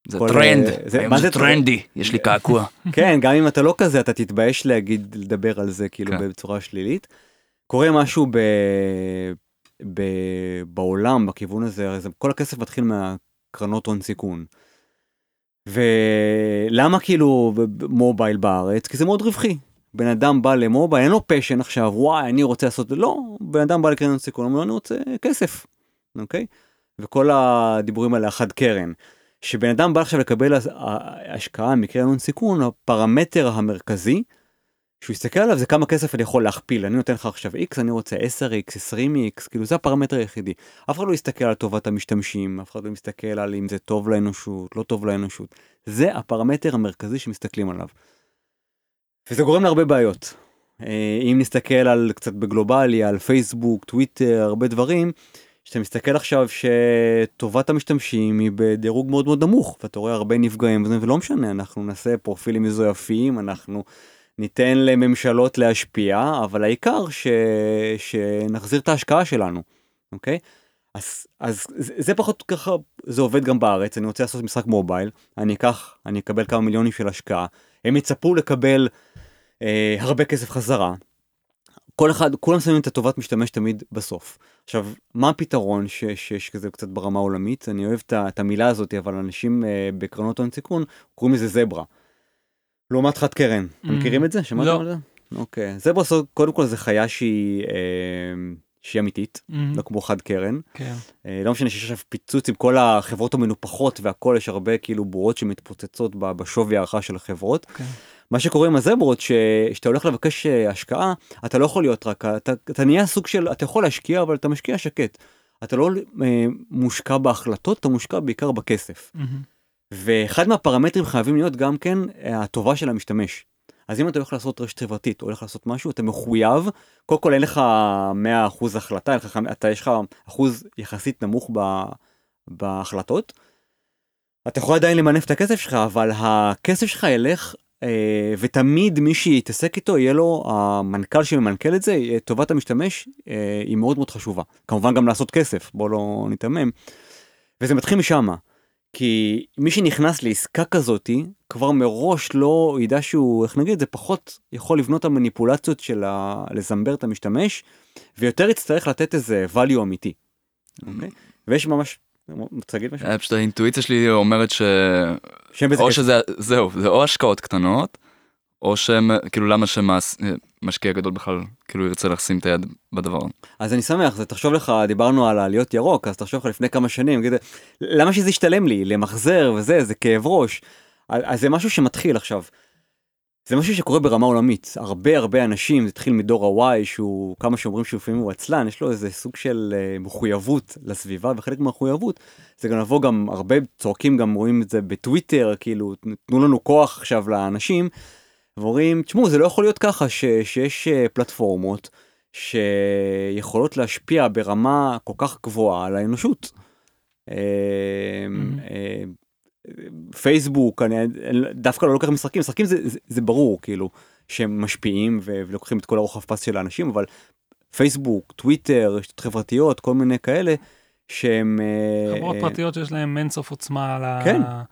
זה כל, טרנד אה, זה- היום זה זה טרנד? טרנדי יש לי קעקוע [LAUGHS] כן, גם אם אתה לא כזה, אתה תתבייש להגיד, לדבר על זה כאילו כן. בצורה שלילית. קורה משהו ב... ב... בעולם בכיוון הזה, הרי זה, כל הכסף מתחיל מהקרנות הון סיכון. ולמה כאילו מובייל בארץ? כי זה מאוד רווחי. בן אדם בא למובייל, אין לו פשן עכשיו, וואי, אני רוצה לעשות, לא, בן אדם בא לקרן סיכון, אומר, אני רוצה כסף, אוקיי? וכל הדיבורים האלה, החד קרן. שבן אדם בא עכשיו לקבל הש- השקעה מקרן הון סיכון, הפרמטר המרכזי, שהוא יסתכל עליו זה כמה כסף אני יכול להכפיל, אני נותן לך עכשיו x, אני רוצה 10x, 20x, כאילו זה הפרמטר היחידי. אף אחד לא יסתכל על טובת המשתמשים, אף אחד לא מסתכל על אם זה טוב לאנושות, לא טוב לאנושות. זה הפרמטר המרכזי שמסתכלים עליו. וזה גורם להרבה בעיות. אה, אם נסתכל על קצת בגלובלי, על פייסבוק, טוויטר, הרבה דברים, שאתה מסתכל עכשיו שטובת המשתמשים היא בדירוג מאוד מאוד נמוך, ואתה רואה הרבה נפגעים ולא משנה, אנחנו נעשה פרופילים מזויפים, אנחנו ניתן לממשלות להשפיע, אבל העיקר ש... שנחזיר את ההשקעה שלנו, אוקיי? אז, אז זה, זה פחות ככה, זה עובד גם בארץ, אני רוצה לעשות משחק מובייל, אני אקח, אני אקבל כמה מיליונים של השקעה, הם יצפו לקבל אה, הרבה כסף חזרה. כל אחד, כולם שמים את הטובת משתמש תמיד בסוף. עכשיו, מה הפתרון ש- שיש כזה קצת ברמה העולמית? אני אוהב את המילה הזאת, אבל אנשים אה, בקרנות הון סיכון קוראים לזה זברה. לעומת חד קרן. אתם Mm, מכירים את זה? שמעתם לא. על זה? אוקיי. זברה, קודם כל זה חיה שהיא, אה, שהיא אמיתית, מהמם. לא כמו חד קרן. כן. אה, לא משנה שיש עכשיו פיצוץ עם כל החברות המנופחות והכל, יש הרבה כאילו בורות שמתפוצצות בשווי הערכה של החברות. כן. מה שקורה עם הזברות, ש- שאתה הולך לבקש אה, השקעה, אתה לא יכול להיות רק, אתה, אתה נהיה סוג של, אתה יכול להשקיע, אבל אתה משקיע שקט. אתה לא אה, מושקע בהחלטות, אתה מושקע בעיקר בכסף. מהמם. ואחד מהפרמטרים חייבים להיות גם כן אה, הטובה של המשתמש. אז אם אתה הולך לעשות רשת חברתית, הולך לעשות משהו, אתה מחויב, קודם כל אין לך 100% החלטה, לך, אתה יש לך אחוז יחסית נמוך ב, בהחלטות. אתה יכול עדיין למנף את הכסף שלך, אבל הכסף שלך ילך, אה, ותמיד מי שיתעסק איתו, יהיה לו המנכ"ל שממנכ"ל את זה, אה, טובת המשתמש אה, היא מאוד מאוד חשובה. כמובן גם לעשות כסף, בוא לא ניתמם. וזה מתחיל משם. כי מי שנכנס לעסקה כזאתי, כבר מראש לא ידע שהוא, איך נגיד, זה פחות יכול לבנות את המניפולציות של ה... לזמבר את המשתמש, ויותר יצטרך לתת איזה value אמיתי. אוקיי? ויש ממש, רוצה להגיד משהו? אה, פשוט האינטואיציה שלי אומרת ש... או. שזה, זהו, זה או השקעות קטנות, או שהם, כאילו למה שמשקיע גדול בכלל, כאילו ירצה לשים את היד בדבר. אז אני שמח, זה תחשוב לך, דיברנו על העליות ירוק, אז תחשוב לך לפני כמה שנים, נגיד, למה שזה ישתלם לי, למחזר וזה, זה כאב ראש. אז זה משהו שמתחיל עכשיו. זה משהו שקורה ברמה עולמית, הרבה הרבה אנשים, זה התחיל מדור ה-Y, שהוא, כמה שאומרים שהוא לפעמים הוא עצלן, יש לו איזה סוג של uh, מחויבות לסביבה, וחלק מהמחויבות זה גם לבוא גם, הרבה צועקים גם רואים את זה בטוויטר, כאילו, תנו לנו כוח עכשיו לאנשים, ואומרים, תשמעו, זה לא יכול להיות ככה ש, שיש uh, פלטפורמות שיכולות להשפיע ברמה כל כך גבוהה על האנושות. אה, אה, פייסבוק, אני דווקא לא לוקח משחקים, משחקים זה, זה, זה ברור כאילו שהם משפיעים ו- ולוקחים את כל הרוחב פס של האנשים, אבל פייסבוק, טוויטר, רשתות חברתיות, כל מיני כאלה שהם... אה, חברות אה, פרטיות שיש להן אינסוף עוצמה על ה...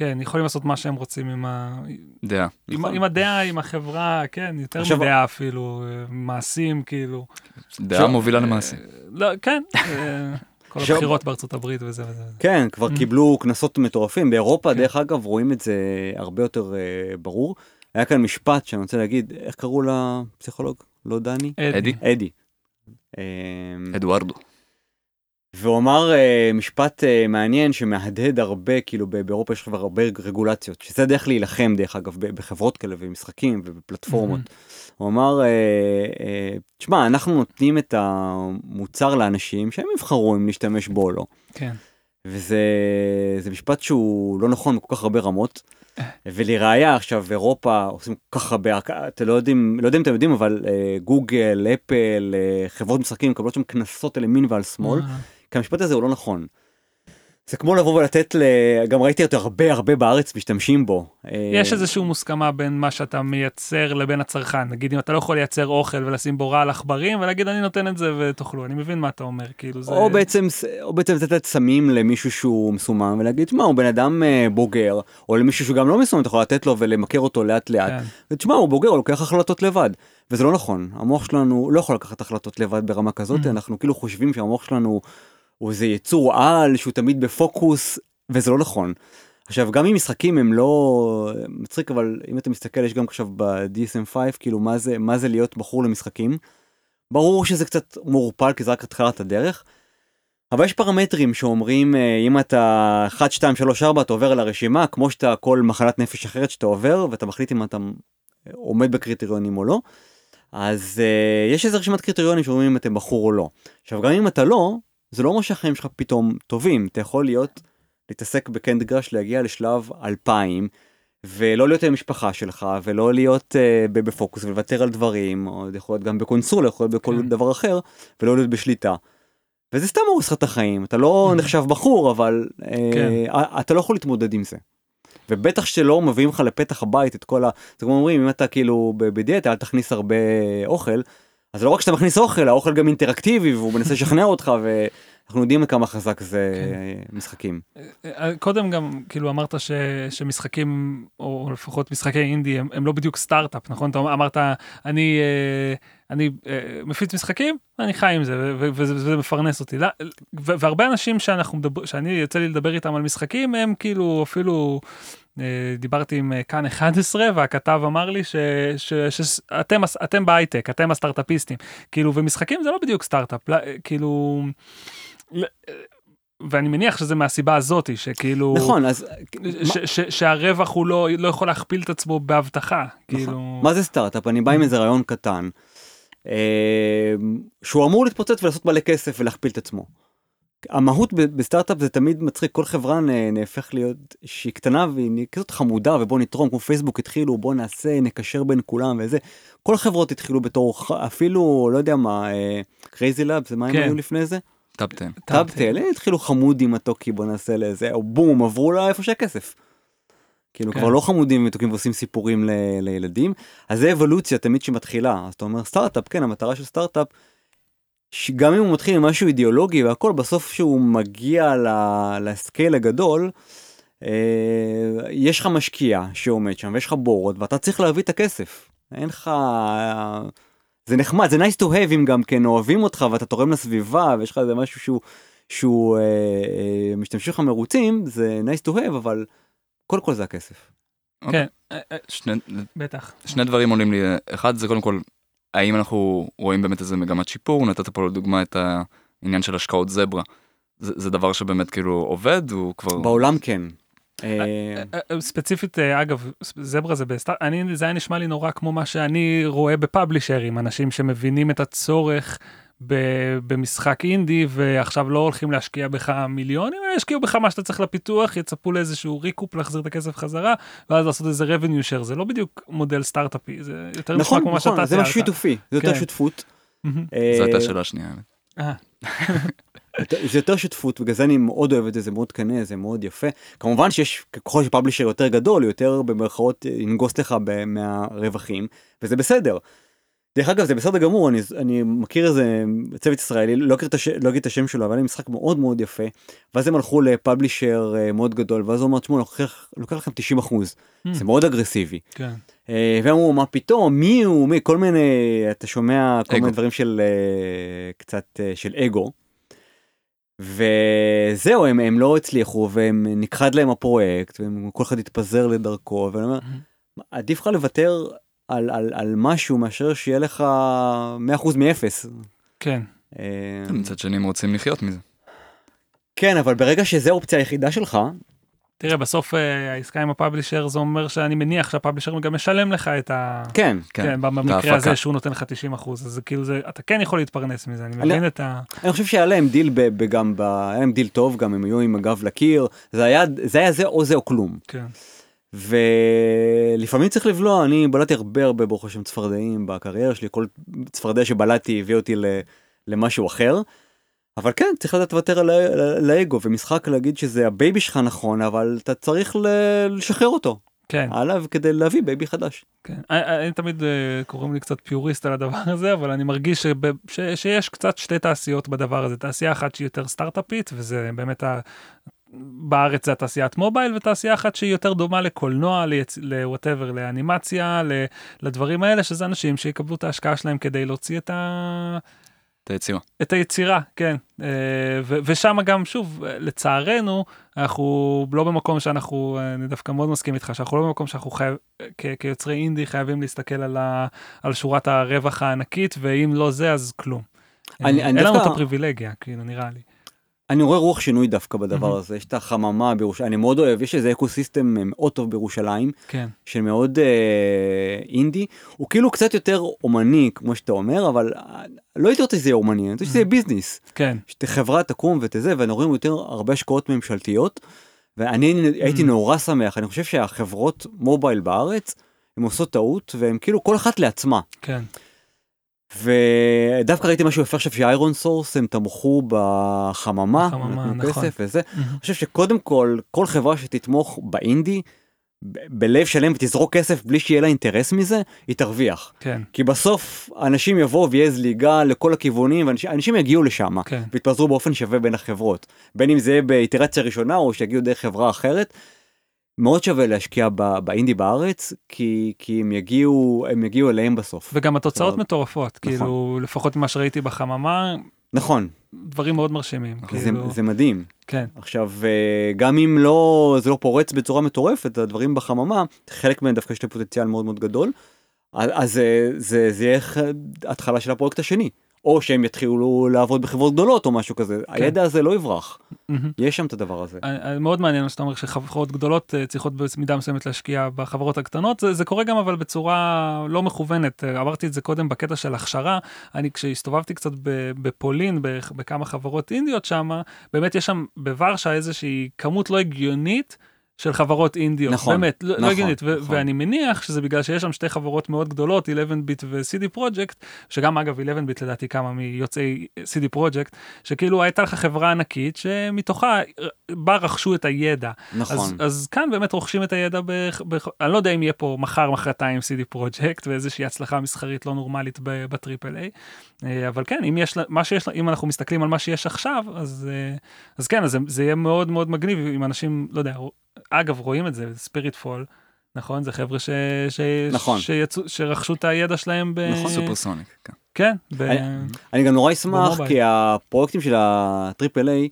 כן. יכולים לעשות מה שהם רוצים עם, ה... דעה. עם, נכון. עם הדעה, עם החברה, כן, יותר עכשיו- מדעה אפילו, אה, מעשים, כאילו. דעה מובילה למעשים. אה, לא, כן, אה, [LAUGHS] כל עכשיו- הבחירות בארצות הברית וזה וזה. כן, כבר Mm. קיבלו קנסות מטורפים. באירופה, כן. דרך אגב, רואים את זה הרבה יותר אה, ברור. היה כאן משפט שאני רוצה להגיד, איך קראו לפסיכולוג? לא דני? אדי? אדי. אה, אדוארדו. והוא אמר אה, משפט אה, מעניין שמהדהד הרבה, כאילו באירופה יש כבר הרבה רגולציות, שזה הדרך להילחם דרך אגב בחברות כאלה ובמשחקים ובפלטפורמות. הוא אמר, אה, תשמע, אנחנו נותנים את המוצר לאנשים שהם יבחרו אם להשתמש בו או לא. כן. וזה זה משפט שהוא לא נכון בכל כך הרבה רמות. ולראיה עכשיו אירופה עושים כל כך הרבה, אתם לא יודעים, לא יודע אם אתם יודעים, אבל אה, גוגל, אפל, אה, חברות משחקים מקבלות שם קנסות על ימין ועל שמאל. כי המשפט הזה הוא לא נכון. זה כמו לבוא ולתת ל... גם ראיתי אותו הרבה הרבה בארץ משתמשים בו. אה, יש איזושהי מוסכמה בין מה שאתה מייצר לבין הצרכן. נגיד, אם אתה לא יכול לייצר אוכל ולשים בו רעל עכברים, ולהגיד, אני נותן את זה ותאכלו. אני מבין מה אתה אומר, כאילו זה... או בעצם, או בעצם לתת סמים למישהו שהוא מסומם ולהגיד, תשמע, הוא בן אדם אה, בוגר, או למישהו שהוא גם לא מסומם, אתה יכול לתת לו ולמכר אותו לאט לאט. כן. ותשמע, הוא בוגר, הוא לוקח החלטות לבד. וזה לא נכון, המוח שלנו לא יכול לקחת החלטות לבד ברמה כזאת, Mhm. אנחנו כאילו חושבים שהמוח שלנו הוא איזה יצור על שהוא תמיד בפוקוס, וזה לא נכון. עכשיו, גם אם משחקים הם לא... מצחיק, אבל אם אתה מסתכל, יש גם עכשיו ב-DSM5, כאילו, מה זה, מה זה להיות בחור למשחקים. ברור שזה קצת מעורפל, כי זה רק התחלת הדרך. אבל יש פרמטרים שאומרים, אה, אם אתה 1, 2, 3, 4, אתה עובר על הרשימה, כמו שאתה כל מחלת נפש אחרת שאתה עובר, ואתה מחליט אם אתה עומד בקריטריונים או לא. אז uh, יש איזה רשימת קריטריונים שאומרים אם אתם בחור או לא. עכשיו, גם אם אתה לא, זה לא אומר שהחיים שלך פתאום טובים. אתה יכול להיות, להתעסק בקנד גראש, להגיע לשלב 2000, ולא להיות עם המשפחה שלך, ולא להיות uh, בפוקוס, ולוותר על דברים, או זה יכול להיות גם בקונסולה, יכול להיות בכל כן. דבר אחר, ולא להיות בשליטה. וזה סתם הורס לך את החיים, אתה לא נחשב בחור, אבל כן. אה, אתה לא יכול להתמודד עם זה. ובטח שלא מביאים לך לפתח הבית את כל ה... זה כמו אומרים, אם אתה כאילו בדיאטה, אל תכניס הרבה אוכל, אז לא רק שאתה מכניס אוכל, האוכל גם אינטראקטיבי, והוא מנסה לשכנע אותך, ואנחנו יודעים כמה חזק זה כן. משחקים. אה, קודם גם כאילו אמרת ש, שמשחקים או לפחות משחקי אינדי הם, הם לא בדיוק סטארט-אפ נכון אתה אמרת אני אה, אני אה, מפיץ משחקים אני חי עם זה וזה, מפרנס אותי לא, והרבה אנשים שאנחנו מדבר שאני יוצא לי לדבר איתם על משחקים הם כאילו אפילו. אה, דיברתי עם אה, כאן 11 והכתב אמר לי שאתם אתם בהייטק אתם הסטארט-אפיסטים כאילו ומשחקים זה לא בדיוק סטארט-אפ לא, כאילו. ואני מניח שזה מהסיבה הזאתי שכאילו נכון, אז ש, ש, שהרווח הוא לא, לא יכול להכפיל את עצמו בהבטחה כאילו נכון. מה זה סטארט-אפ? אני בא עם איזה רעיון קטן, שהוא אמור להתפוצץ ולעשות מלא כסף ולהכפיל את עצמו. המהות בסטארט-אפ זה תמיד מצחיק, כל חברה נהפך להיות שהיא קטנה והיא כזאת חמודה ובוא נתרום, כמו פייסבוק התחילו, בוא נעשה, נקשר בין כולם וזה. כל החברות התחילו בתור, אפילו, לא יודע מה, Crazy Labs, זה מה הם כן. היו לפני זה? טאפטן. TabTale, הם התחילו חמודים מתוקי, בוא נעשה לזה, או בום, עברו לאיפה שהכסף. כאילו כן. כבר לא חמודים מתוקים ועושים סיפורים ל- לילדים, אז זה אבולוציה תמיד שמתחילה, אז אתה אומר סטארט-אפ, כן, המטרה של סטארט-אפ, שגם אם הוא מתחיל עם משהו אידיאולוגי והכל, בסוף שהוא מגיע ל- ל scale הגדול, אה, יש לך משקיע שעומד שם ויש לך בורד ואתה צריך להביא את הכסף. אין לך... זה נחמד, זה nice to have אם גם כן אוהבים אותך ואתה תורם לסביבה ויש לך איזה משהו שהוא, שהוא אה, אה, משתמשים לך מרוצים, זה nice to have, אבל קודם כל זה הכסף. כן אה, אה, שני, בטח שני דברים עולים לי, אחד זה קודם כל, האם אנחנו רואים באמת איזה מגמת שיפור, נתת פה לדוגמה את העניין של השקעות זברה. זה, זה דבר שבאמת כאילו עובד, הוא כבר... בעולם כן. אה, ספציפית אגב זברה זה בסטארט אני זה היה נשמע לי נורא כמו מה שאני רואה בפאבלישרים אנשים שמבינים את הצורך. במשחק אינדי ועכשיו לא הולכים להשקיע בך מיליונים אלא ישקיעו בך מה שאתה צריך לפיתוח יצפו לאיזשהו ריקופ להחזיר את הכסף חזרה ואז לעשות איזה revenue share זה לא בדיוק מודל סטארט-אפי זה יותר נכון, מה נכון, שאתה זה משהו תיארת. שיתופי, זה יותר כן. שותפות. מהמם. זו אה, הייתה שאלה שנייה. אה, זה יותר שותפות, בגלל זה אני מאוד אוהב את זה, זה מאוד קנה, זה מאוד יפה. כמובן שיש, ככל שפאבלישר יותר גדול, יותר במרכאות ינגוס לך מהרווחים, וזה בסדר. דרך אגב זה בסדר גמור אני, אני מכיר איזה צוות ישראלי לא אגיד הש... לא את השם שלו אבל היה משחק מאוד מאוד יפה ואז הם הלכו לפאבלישר אה, מאוד גדול ואז הוא אמר תשמעו לוקח, לוקח לכם 90 אחוז Hmm. זה מאוד אגרסיבי כן. אה, והם אמרו מה פתאום מי הוא מי כל מיני אתה שומע כל אגו. מיני דברים של אה, קצת של אגו. וזהו הם, הם לא הצליחו והם נכחד להם הפרויקט וכל אחד התפזר לדרכו ואני אומר עדיף לך לוותר על, על, על משהו מאשר שיהיה לך 100% מאפס. כן. אה, מצד שני הם רוצים לחיות מזה. כן אבל ברגע שזה האופציה היחידה שלך תראה, בסוף אה, העסקה עם ה publisher זה אומר שאני מניח שה publisher גם משלם לך את ה... כן כן, כן, במקרה. הזה שהוא נותן לך 90 אחוז, אז זה כאילו זה, אתה כן יכול להתפרנס מזה, אני אני- מבין את ה... אני חושב שהיה להם דיל גם היה להם דיל טוב גם הם היו עם הגב לקיר זה היה זה היה זה או זה או כלום כן. ולפעמים צריך לבלוע אני בלעתי הרבה הרבה ברוך השם צפרדעים בקריירה שלי כל צפרדע שבלעתי הביא אותי למשהו אחר. אבל כן צריך לדעת לוותר על, האגו ומשחק להגיד שזה ה baby שלך נכון אבל אתה צריך לשחרר אותו כן, עליו כדי להביא baby חדש. כן. אני, אני תמיד אה, קוראים לי קצת פיוריסט על הדבר הזה, אבל אני מרגיש שב, ש, שיש קצת שתי תעשיות בדבר הזה, תעשייה אחת שהיא יותר סטארט-אפית, וזה באמת ה... בארץ זה התעשיית מובייל, ותעשייה אחת שהיא יותר דומה לקולנוע, ליצ... ל whatever, לאנימציה, ל... לדברים האלה, שזה אנשים שיקבלו את ההשקעה שלהם כדי להוציא את ה... את היצירה. את היצירה, כן. אה, ו- ושם גם, שוב, לצערנו, אנחנו לא במקום שאנחנו, אה, אני דווקא מאוד מסכים איתך, שאנחנו לא במקום שאנחנו חייב, כ- כיוצרי אינדי חייבים להסתכל על, ה- על שורת הרווח הענקית, ואם לא זה, אז כלום. אני- אה, אני אין לנו את דווקא- הפריבילגיה, כאילו, נראה לי. אני רואה רוח שינוי דווקא בדבר. הזה יש את החממה בירושלים אני מאוד אוהב יש איזה אקו סיסטם מאוד טוב בירושלים כן, של מאוד אה, אינדי. הוא כאילו קצת יותר אומני כמו שאתה אומר אבל אה, לא הייתי רוצה שזה יהיה אומני אני רוצה שזה יהיה ביזנס. כן, שחברה תקום ותזה ואנחנו רואים יותר הרבה השקעות ממשלתיות ואני הייתי. נורא שמח. אני חושב שהחברות מובייל בארץ הן עושות טעות והם כאילו כל אחת לעצמה. כן, ודווקא ראיתי משהו יפה עכשיו ש ironSource הם תמכו בחממה, בחממה, נתנו נכון. כסף וזה. מהמם. אני חושב שקודם כל כל חברה שתתמוך באינדי בלב שלם ותזרוק כסף בלי שיהיה לה אינטרס מזה היא תרוויח כן, כי בסוף אנשים יבואו ויהיה זליגה לכל הכיוונים ואנשים אנשים יגיעו לשם כן, ויתפזרו באופן שווה בין החברות בין אם זה יהיה באיטרציה ראשונה או שיגיעו דרך חברה אחרת. מאוד שווה להשקיע ב- באינדי בארץ כי כי הם יגיעו הם יגיעו אליהם בסוף. וגם התוצאות טוב. מטורפות, נכון. כאילו, לפחות ממה שראיתי בחממה, נכון. דברים מאוד מרשימים, זה, כאילו, זה מדהים. כן, עכשיו אה, גם אם לא זה לא פורץ בצורה מטורפת הדברים בחממה חלק מהם דווקא יש להם פוטנציאל מאוד מאוד גדול אז, זה, זה, זה יהיה התחלה של הפרויקט השני או שהם יתחילו לעבוד בחברות גדולות או משהו כזה כן. הידע הזה לא יברח מהמם. יש שם את הדבר הזה. אה, אה, מאוד מעניין מה שאתה אומר שחברות גדולות אה, צריכות במידה מסוימת להשקיע בחברות הקטנות זה, זה קורה גם אבל בצורה לא מכוונת אמרתי את זה קודם בקטע של הכשרה אני כשהסתובבתי קצת בפולין בכמה חברות אינדיות שם באמת יש שם בוורשה איזושהי כמות לא הגיונית. של חברות אינדיות, נכון, באמת, לא, נכון, לא הגיונית, נכון. ואני מניח שזה בגלל שיש שם שתי חברות מאוד גדולות, 11ביט ו-CD פרויקט, שגם אגב 11ביט לדעתי כמה מיוצאי CD פרויקט, שכאילו הייתה לך חברה ענקית שמתוכה בה רכשו את הידע. נכון. אז, אז כאן באמת רוכשים את הידע, בח, בח, אני לא יודע אם יהיה פה מחר מחרתיים CD פרויקט ואיזושהי הצלחה מסחרית לא נורמלית ב- בטריפל איי, אה, אבל כן, אם, יש, מה שיש, אם אנחנו מסתכלים על מה שיש עכשיו, אז, אה, אז כן, אז זה, זה יהיה מאוד מאוד מגניב אם אנשים, לא יודע, אגב רואים את זה, Spiritfall. נכון זה חבר'ה ש... ש... נכון. שיצאו, שרכשו את הידע שלהם ב... נכון, Supersonic. כן. כן, ב... אני- אני גם נורא אשמח. כי הפרויקטים של ה triple A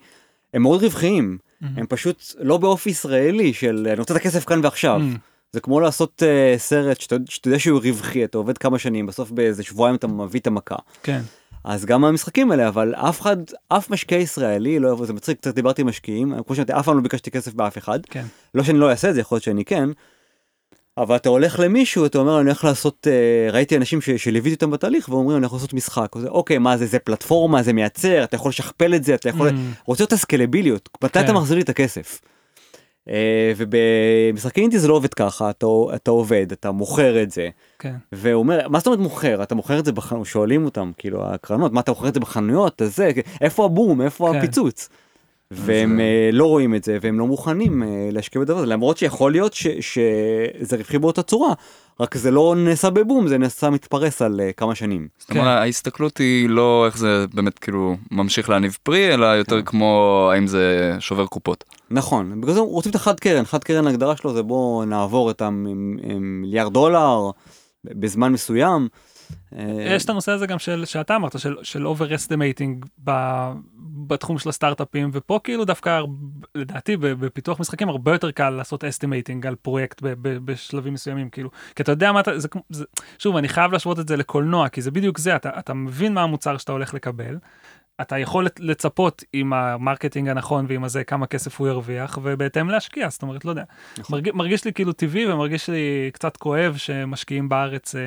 הם מאוד רווחיים מהמם. הם פשוט לא באופי ישראלי של אני רוצה את הכסף כאן ועכשיו. מהמם. זה כמו לעשות אה, סרט שאתה, שאתה יודע שהוא רווחי אתה עובד כמה שנים בסוף באיזה שבועיים אתה מביא את המכה כן, אז גם המשחקים האלה אבל אף אחד אף משקיע ישראלי לא יבוא זה מצחיק קצת דיברתי עם משקיעים כמו שאמרתי אף פעם לא ביקשתי כסף באף אחד כן, לא שאני לא אעשה את זה יכול להיות שאני כן. אבל אתה הולך למישהו אתה אומר אני הולך לעשות uh, ראיתי אנשים ש, שליוויתי אותם בתהליך ואומרים אני יכול לעשות משחק וזה, אוקיי מה זה זה פלטפורמה זה מייצר אתה יכול לשכפל את זה אתה יכול מהמם. רוצה את הסקלביליות מתי כן. אתה מחזיר לי את הכסף. אה, ובמשחקי אינדי זה לא עובד ככה אתה, אתה עובד אתה מוכר את זה. כן, והוא אומר מה זאת אומרת מוכר? אתה מוכר את זה בחנויות שואלים אותם כאילו הקרנות מה אתה מוכר את זה בחנויות? אז זה איפה הבום? איפה כן. הפיצוץ. והם זה- אה, לא רואים את זה והם לא מוכנים אה, להשקיע בדבר הזה למרות שיכול להיות ש- שזה רווחי באותה צורה רק זה לא נעשה בבום זה נעשה מתפרס על אה, כמה שנים. זאת אומרת, ההסתכלות היא לא איך זה באמת כאילו ממשיך להניב פרי, אלא יותר כן. כמו האם זה שובר קופות. נכון בגלל זה רוצים את החד קרן חד קרן ההגדרה שלו זה בוא נעבור את המיליארד דולר בזמן מסוים. אה, יש את הנושא הזה גם של שאתה אמרת של של overestimating ב- בתחום של הסטארט-אפים ופה כאילו דווקא לדעתי בפיתוח משחקים הרבה יותר קל לעשות estimating על פרויקט ב- ב- בשלבים מסוימים כאילו כי אתה יודע מה אתה זה, זה שוב אני חייב להשוות את זה לקולנוע כי זה בדיוק זה אתה אתה מבין מה המוצר שאתה הולך לקבל. אתה יכול לצ- לצפות עם ה marketing הנכון ועם הזה כמה כסף הוא ירוויח ובהתאם להשקיע זאת אומרת לא יודע נכון. מרגיש, מרגיש לי כאילו טבעי ומרגיש לי קצת כואב שמשקיעים בארץ אה,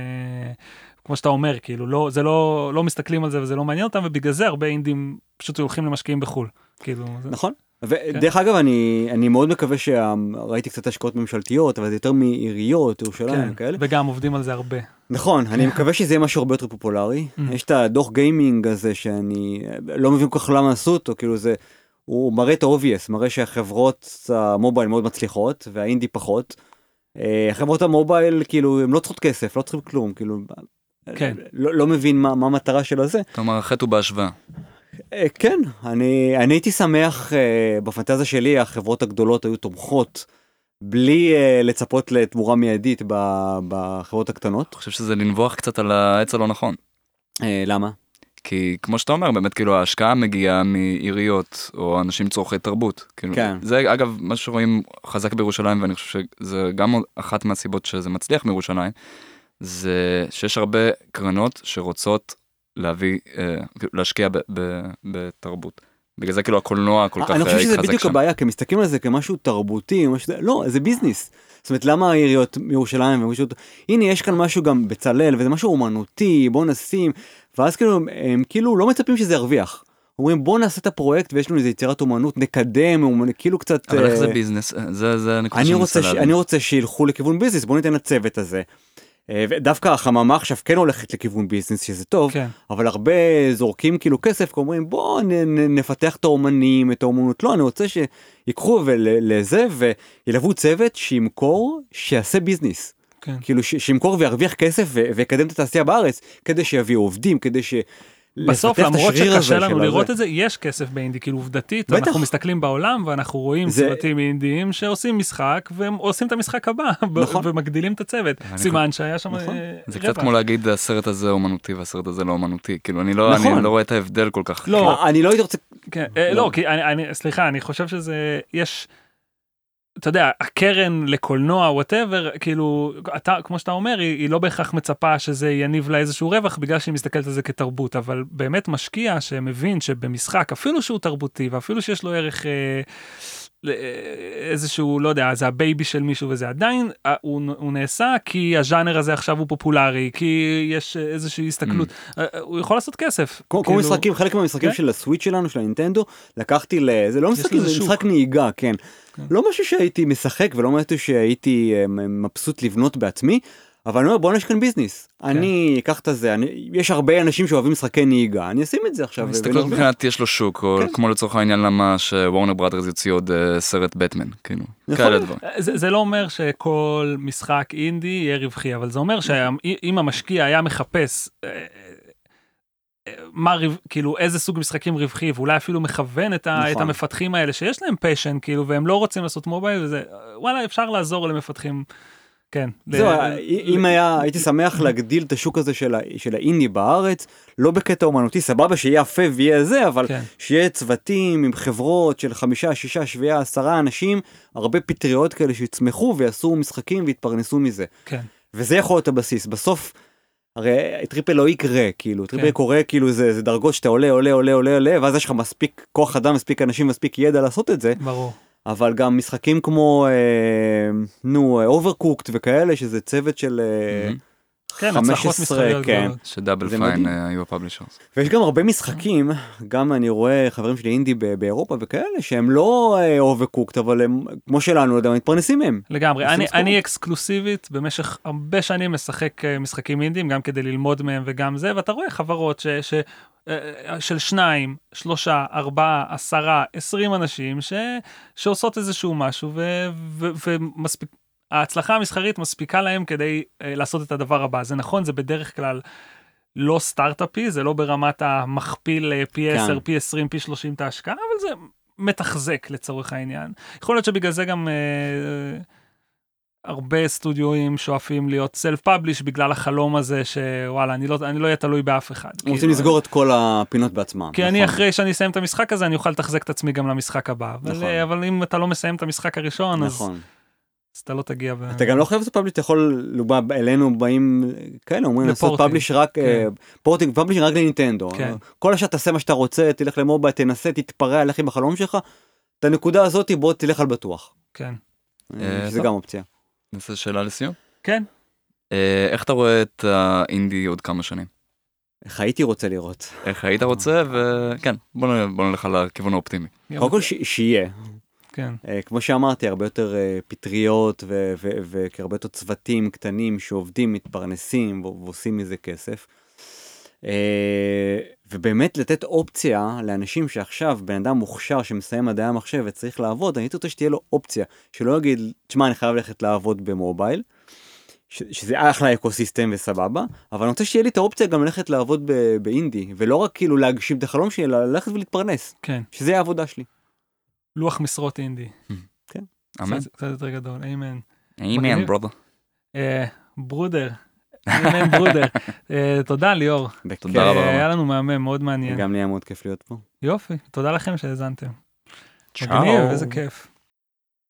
כמו שאתה אומר כאילו לא זה לא לא מסתכלים על זה וזה לא מעניין אותם ובגלל זה הרבה אינדים פשוט הולכים למשקיעים בחול כאילו זה- נכון. ודרך אגב אני אני מאוד מקווה שראיתי קצת השקעות ממשלתיות אבל זה יותר מעיריות ירושלים כן, כאלה. וגם עובדים על זה הרבה נכון אני מקווה שזה יהיה משהו הרבה יותר פופולרי Mm. יש את הדוח גיימינג הזה שאני לא מבין כל כך למה עשו אותו כאילו זה הוא מראה את ה-obvious מראה שהחברות המובייל מאוד מצליחות והאינדי פחות. אה, חברות המובייל כאילו הם לא צריכות כסף לא צריכים כלום כאילו. כן. לא, לא מבין מה, מה המטרה של הזה. כלומר, החטא הוא בהשוואה. אה, כן, אני, אני הייתי שמח, אה, בפנטזיה שלי החברות הגדולות היו תומכות בלי אה, לצפות לתמורה מיידית ב- בחברות הקטנות. אני חושב שזה לנבוח קצת על העץ הלא נכון. למה? כי כמו שאתה אומר, באמת כאילו ההשקעה מגיעה מעיריות או אנשים צורכי תרבות. כאילו, כן. זה אגב מה שרואים חזק בירושלים ואני חושב שזה גם אחת מהסיבות שזה מצליח מירושלים, זה שיש הרבה קרנות שרוצות להביא, אה, להשקיע ב, ב, בתרבות. בגלל זה כאילו הקולנוע כל כך אני חושב אה, שזה התחזק בדיוק שם. הבעיה, כי מסתכלים על זה כמשהו תרבותי, משהו, זה- לא, זה ביזנס. זאת אומרת, למה העיריות מירושלים ומישהו, הנה יש כאן משהו גם בצלאל, וזה משהו אומנותי, בוא נשים, ואז כאילו, הם כאילו לא מצפים שזה ירוויח. אומרים בוא נעשה את הפרויקט ויש לנו איזה יצירת אומנות, נקדם, אומנות, כאילו קצת... אבל איך זה אה, ביזנס? אה, זה זה אני רוצה, ש... אני רוצה שילכו לכיוון ביזנס, בוא ניתן לצוות הזה. אה, ודווקא החממה עכשיו כן הולכת לכיוון ביזנס שזה טוב, כן. אבל הרבה זורקים כאילו כסף, אומרים בוא נ, נ, נפתח את האומנים, את האומנות, לא, אני רוצה שיקחו לזה וילוו צוות שימכור, שיעשה ביזנס. כן. כאילו שימכור וירוויח כסף ויקדם את התעשייה בארץ, כדי שיביאו עובדים, כדי ש... בסוף למרות שקשה לנו לראות הזה. את זה יש כסף באינדי כאילו עובדתית בטח. אנחנו מסתכלים בעולם ואנחנו רואים זה- צוותים אינדיים שעושים משחק והם עושים את המשחק הבא נכון. ומגדילים את הצוות סימן שהיה שם נכון. אה, זה קצת. כמו להגיד הסרט הזה אומנותי והסרט הזה לא אומנותי. כאילו אני לא, נכון. אני לא רואה את ההבדל כל כך. לא. אני לא הייתי רוצה... כן, אה, לא. לא, כי אני, אני, סליחה, אני חושב שזה, יש, אתה יודע, הקרן לקולנוע, whatever, כאילו, אתה, כמו שאתה אומר, היא, היא לא בהכרח מצפה שזה יניב לה איזשהו רווח, בגלל שהיא מסתכלת על זה כתרבות, אבל באמת משקיע שמבין שבמשחק, אפילו שהוא תרבותי, ואפילו שיש לו ערך... אה, איזשהו לא יודע זה ה baby של מישהו וזה עדיין אה, הוא, הוא נעשה כי הז'אנר הזה עכשיו הוא פופולרי כי יש אה, איזושהי הסתכלות אה, אה, הוא יכול לעשות כסף. כמו, כאילו- משחקים, חלק מהמשחקים כן. של הסוויץ' שלנו, של הנינטנדו, לקחתי ל... זה לא לזה זה שוק. משחק נהיגה, כן. כן. לא משהו שהייתי משחק ולא משהו שהייתי אה, מבסוט לבנות בעצמי, אבל אני אומר בוא נשכן ביזנס. כן. אני אקח את הזה, אני, יש הרבה אנשים שאוהבים משחקי נהיגה, אני אשים את זה עכשיו. הסתכלות. מבחינת יש לו שוק, או כן. כמו לצורך העניין למה שוורנר בראדרס יוציא עוד אה, סרט בטמן, כאילו, יכול כאלה. דברים. זה, זה לא אומר שכל משחק אינדי יהיה רווחי, אבל זה אומר שאם המשקיע היה מחפש אה, אה, מה כאילו איזה סוג משחקים רווחי ואולי אפילו מכוון את, ה, נכון. את המפתחים האלה שיש להם פשן כאילו והם לא רוצים לעשות מובייל וזה וואלה אפשר לעזור למפתחים. כן. זהו, אם היה, הייתי שמח להגדיל את השוק הזה של, ה, של האינדי בארץ, לא בקטע אומנותי, סבבה שיהיה יפה ויהיה זה, אבל כן. שיהיה צוותים עם חברות של חמישה, שישה, שבעה, עשרה אנשים, הרבה פטריות כאלה שיצמחו ויעשו משחקים ויתפרנסו מזה. כן. וזה יכול להיות הבסיס. בסוף, הרי triple לא יקרה, כאילו, triple כן. קורה, כאילו זה, זה דרגות שאתה עולה, עולה, עולה, עולה, עולה, ואז יש לך מספיק כוח אדם, מספיק אנשים, מספיק ידע לעשות את זה, ברור. אבל גם משחקים כמו, אה, נו, Overcooked וכאלה, שזה צוות של... אה. כן, הצלחות 15, מסחריות כן. ש Double Fine. אה, היו ה publishers. ויש גם הרבה משחקים, גם אני רואה חברים שלי אינדי באירופה וכאלה, שהם לא Overcooked, אבל הם, כמו שלנו, לא יודע, מתפרנסים מהם. לגמרי, אני. אני אקסקלוסיבית במשך הרבה שנים משחק אה, משחקים אינדיים, גם כדי ללמוד מהם וגם זה, ואתה רואה חברות ש, ש, אה, של שניים, שלושה, ארבעה, עשרה, עשרים אנשים ש, שעושות איזשהו משהו, ו, ו, ומספיק, ההצלחה המסחרית מספיקה להם כדי אה, לעשות את הדבר הבא. זה נכון, זה בדרך כלל לא סטארט-אפי, זה לא ברמת המכפיל אה, פי 10, כן. פי 20, פי 30 את ההשקעה, אבל זה מתחזק לצורך העניין. יכול להיות שבגלל זה גם אה, הרבה סטודיואים שואפים להיות self publish בגלל החלום הזה שוואלה אני לא אני לא אהיה תלוי באף אחד. רוצים כאילו, לסגור את כל הפינות בעצמם. כי אני נכון. אחרי שאני אסיים את המשחק הזה אני אוכל לתחזק את עצמי גם למשחק הבא. אבל, נכון. אה, אבל אם אתה לא מסיים את המשחק הראשון נכון. אז אתה לא תגיע. ב... אתה גם לא חייב לעשות publish, אתה יכול, לו בא אלינו באים כאלה, אומרים לעשות. publish רק, כן. אה, porting, publish רק לנינטנדו. כן. כל השאר תעשה מה שאתה רוצה, תלך למובייל, תנסה, תתפרע, לך עם החלום שלך. את הנקודה הזאת בוא תלך על בטוח. כן. אה, אה, טוב. גם אופציה. נעשה שאלה לסיום. כן. אה, איך אתה רואה את האינדי עוד כמה שנים? איך הייתי רוצה לראות. איך היית רוצה וכן בוא נלך על הכיוון האופטימי. קודם כל ש- שיהיה. כן. אה, כמו שאמרתי, הרבה יותר אה, פטריות והרבה יותר צוותים קטנים שעובדים, מתפרנסים ועושים מזה כסף. אה, ובאמת לתת אופציה לאנשים שעכשיו בן אדם מוכשר שמסיים מדעי המחשב וצריך לעבוד, אני הייתי רוצה שתהיה לו אופציה, שלא יגיד, תשמע, אני חייב ללכת לעבוד במובייל, ש- שזה אחלה אקוסיסטם וסבבה, אבל אני רוצה שתהיה לי את האופציה גם ללכת לעבוד באינדי, ולא רק כאילו להגשים את החלום שלי, אלא ללכת ולהתפרנס, כן. שזה העבודה שלי. לוח משרות אינדי. אמן. קצת- יותר גדול. אמן. אמן. אה, ברודר. אמן ברודר. אה, תודה ליאור. תודה רבה. היה לנו מהמם מאוד מעניין. גם לי היה מאוד כיף להיות פה. יופי. תודה לכם שהאזנתם. צ'או. מגניב, איזה כיף.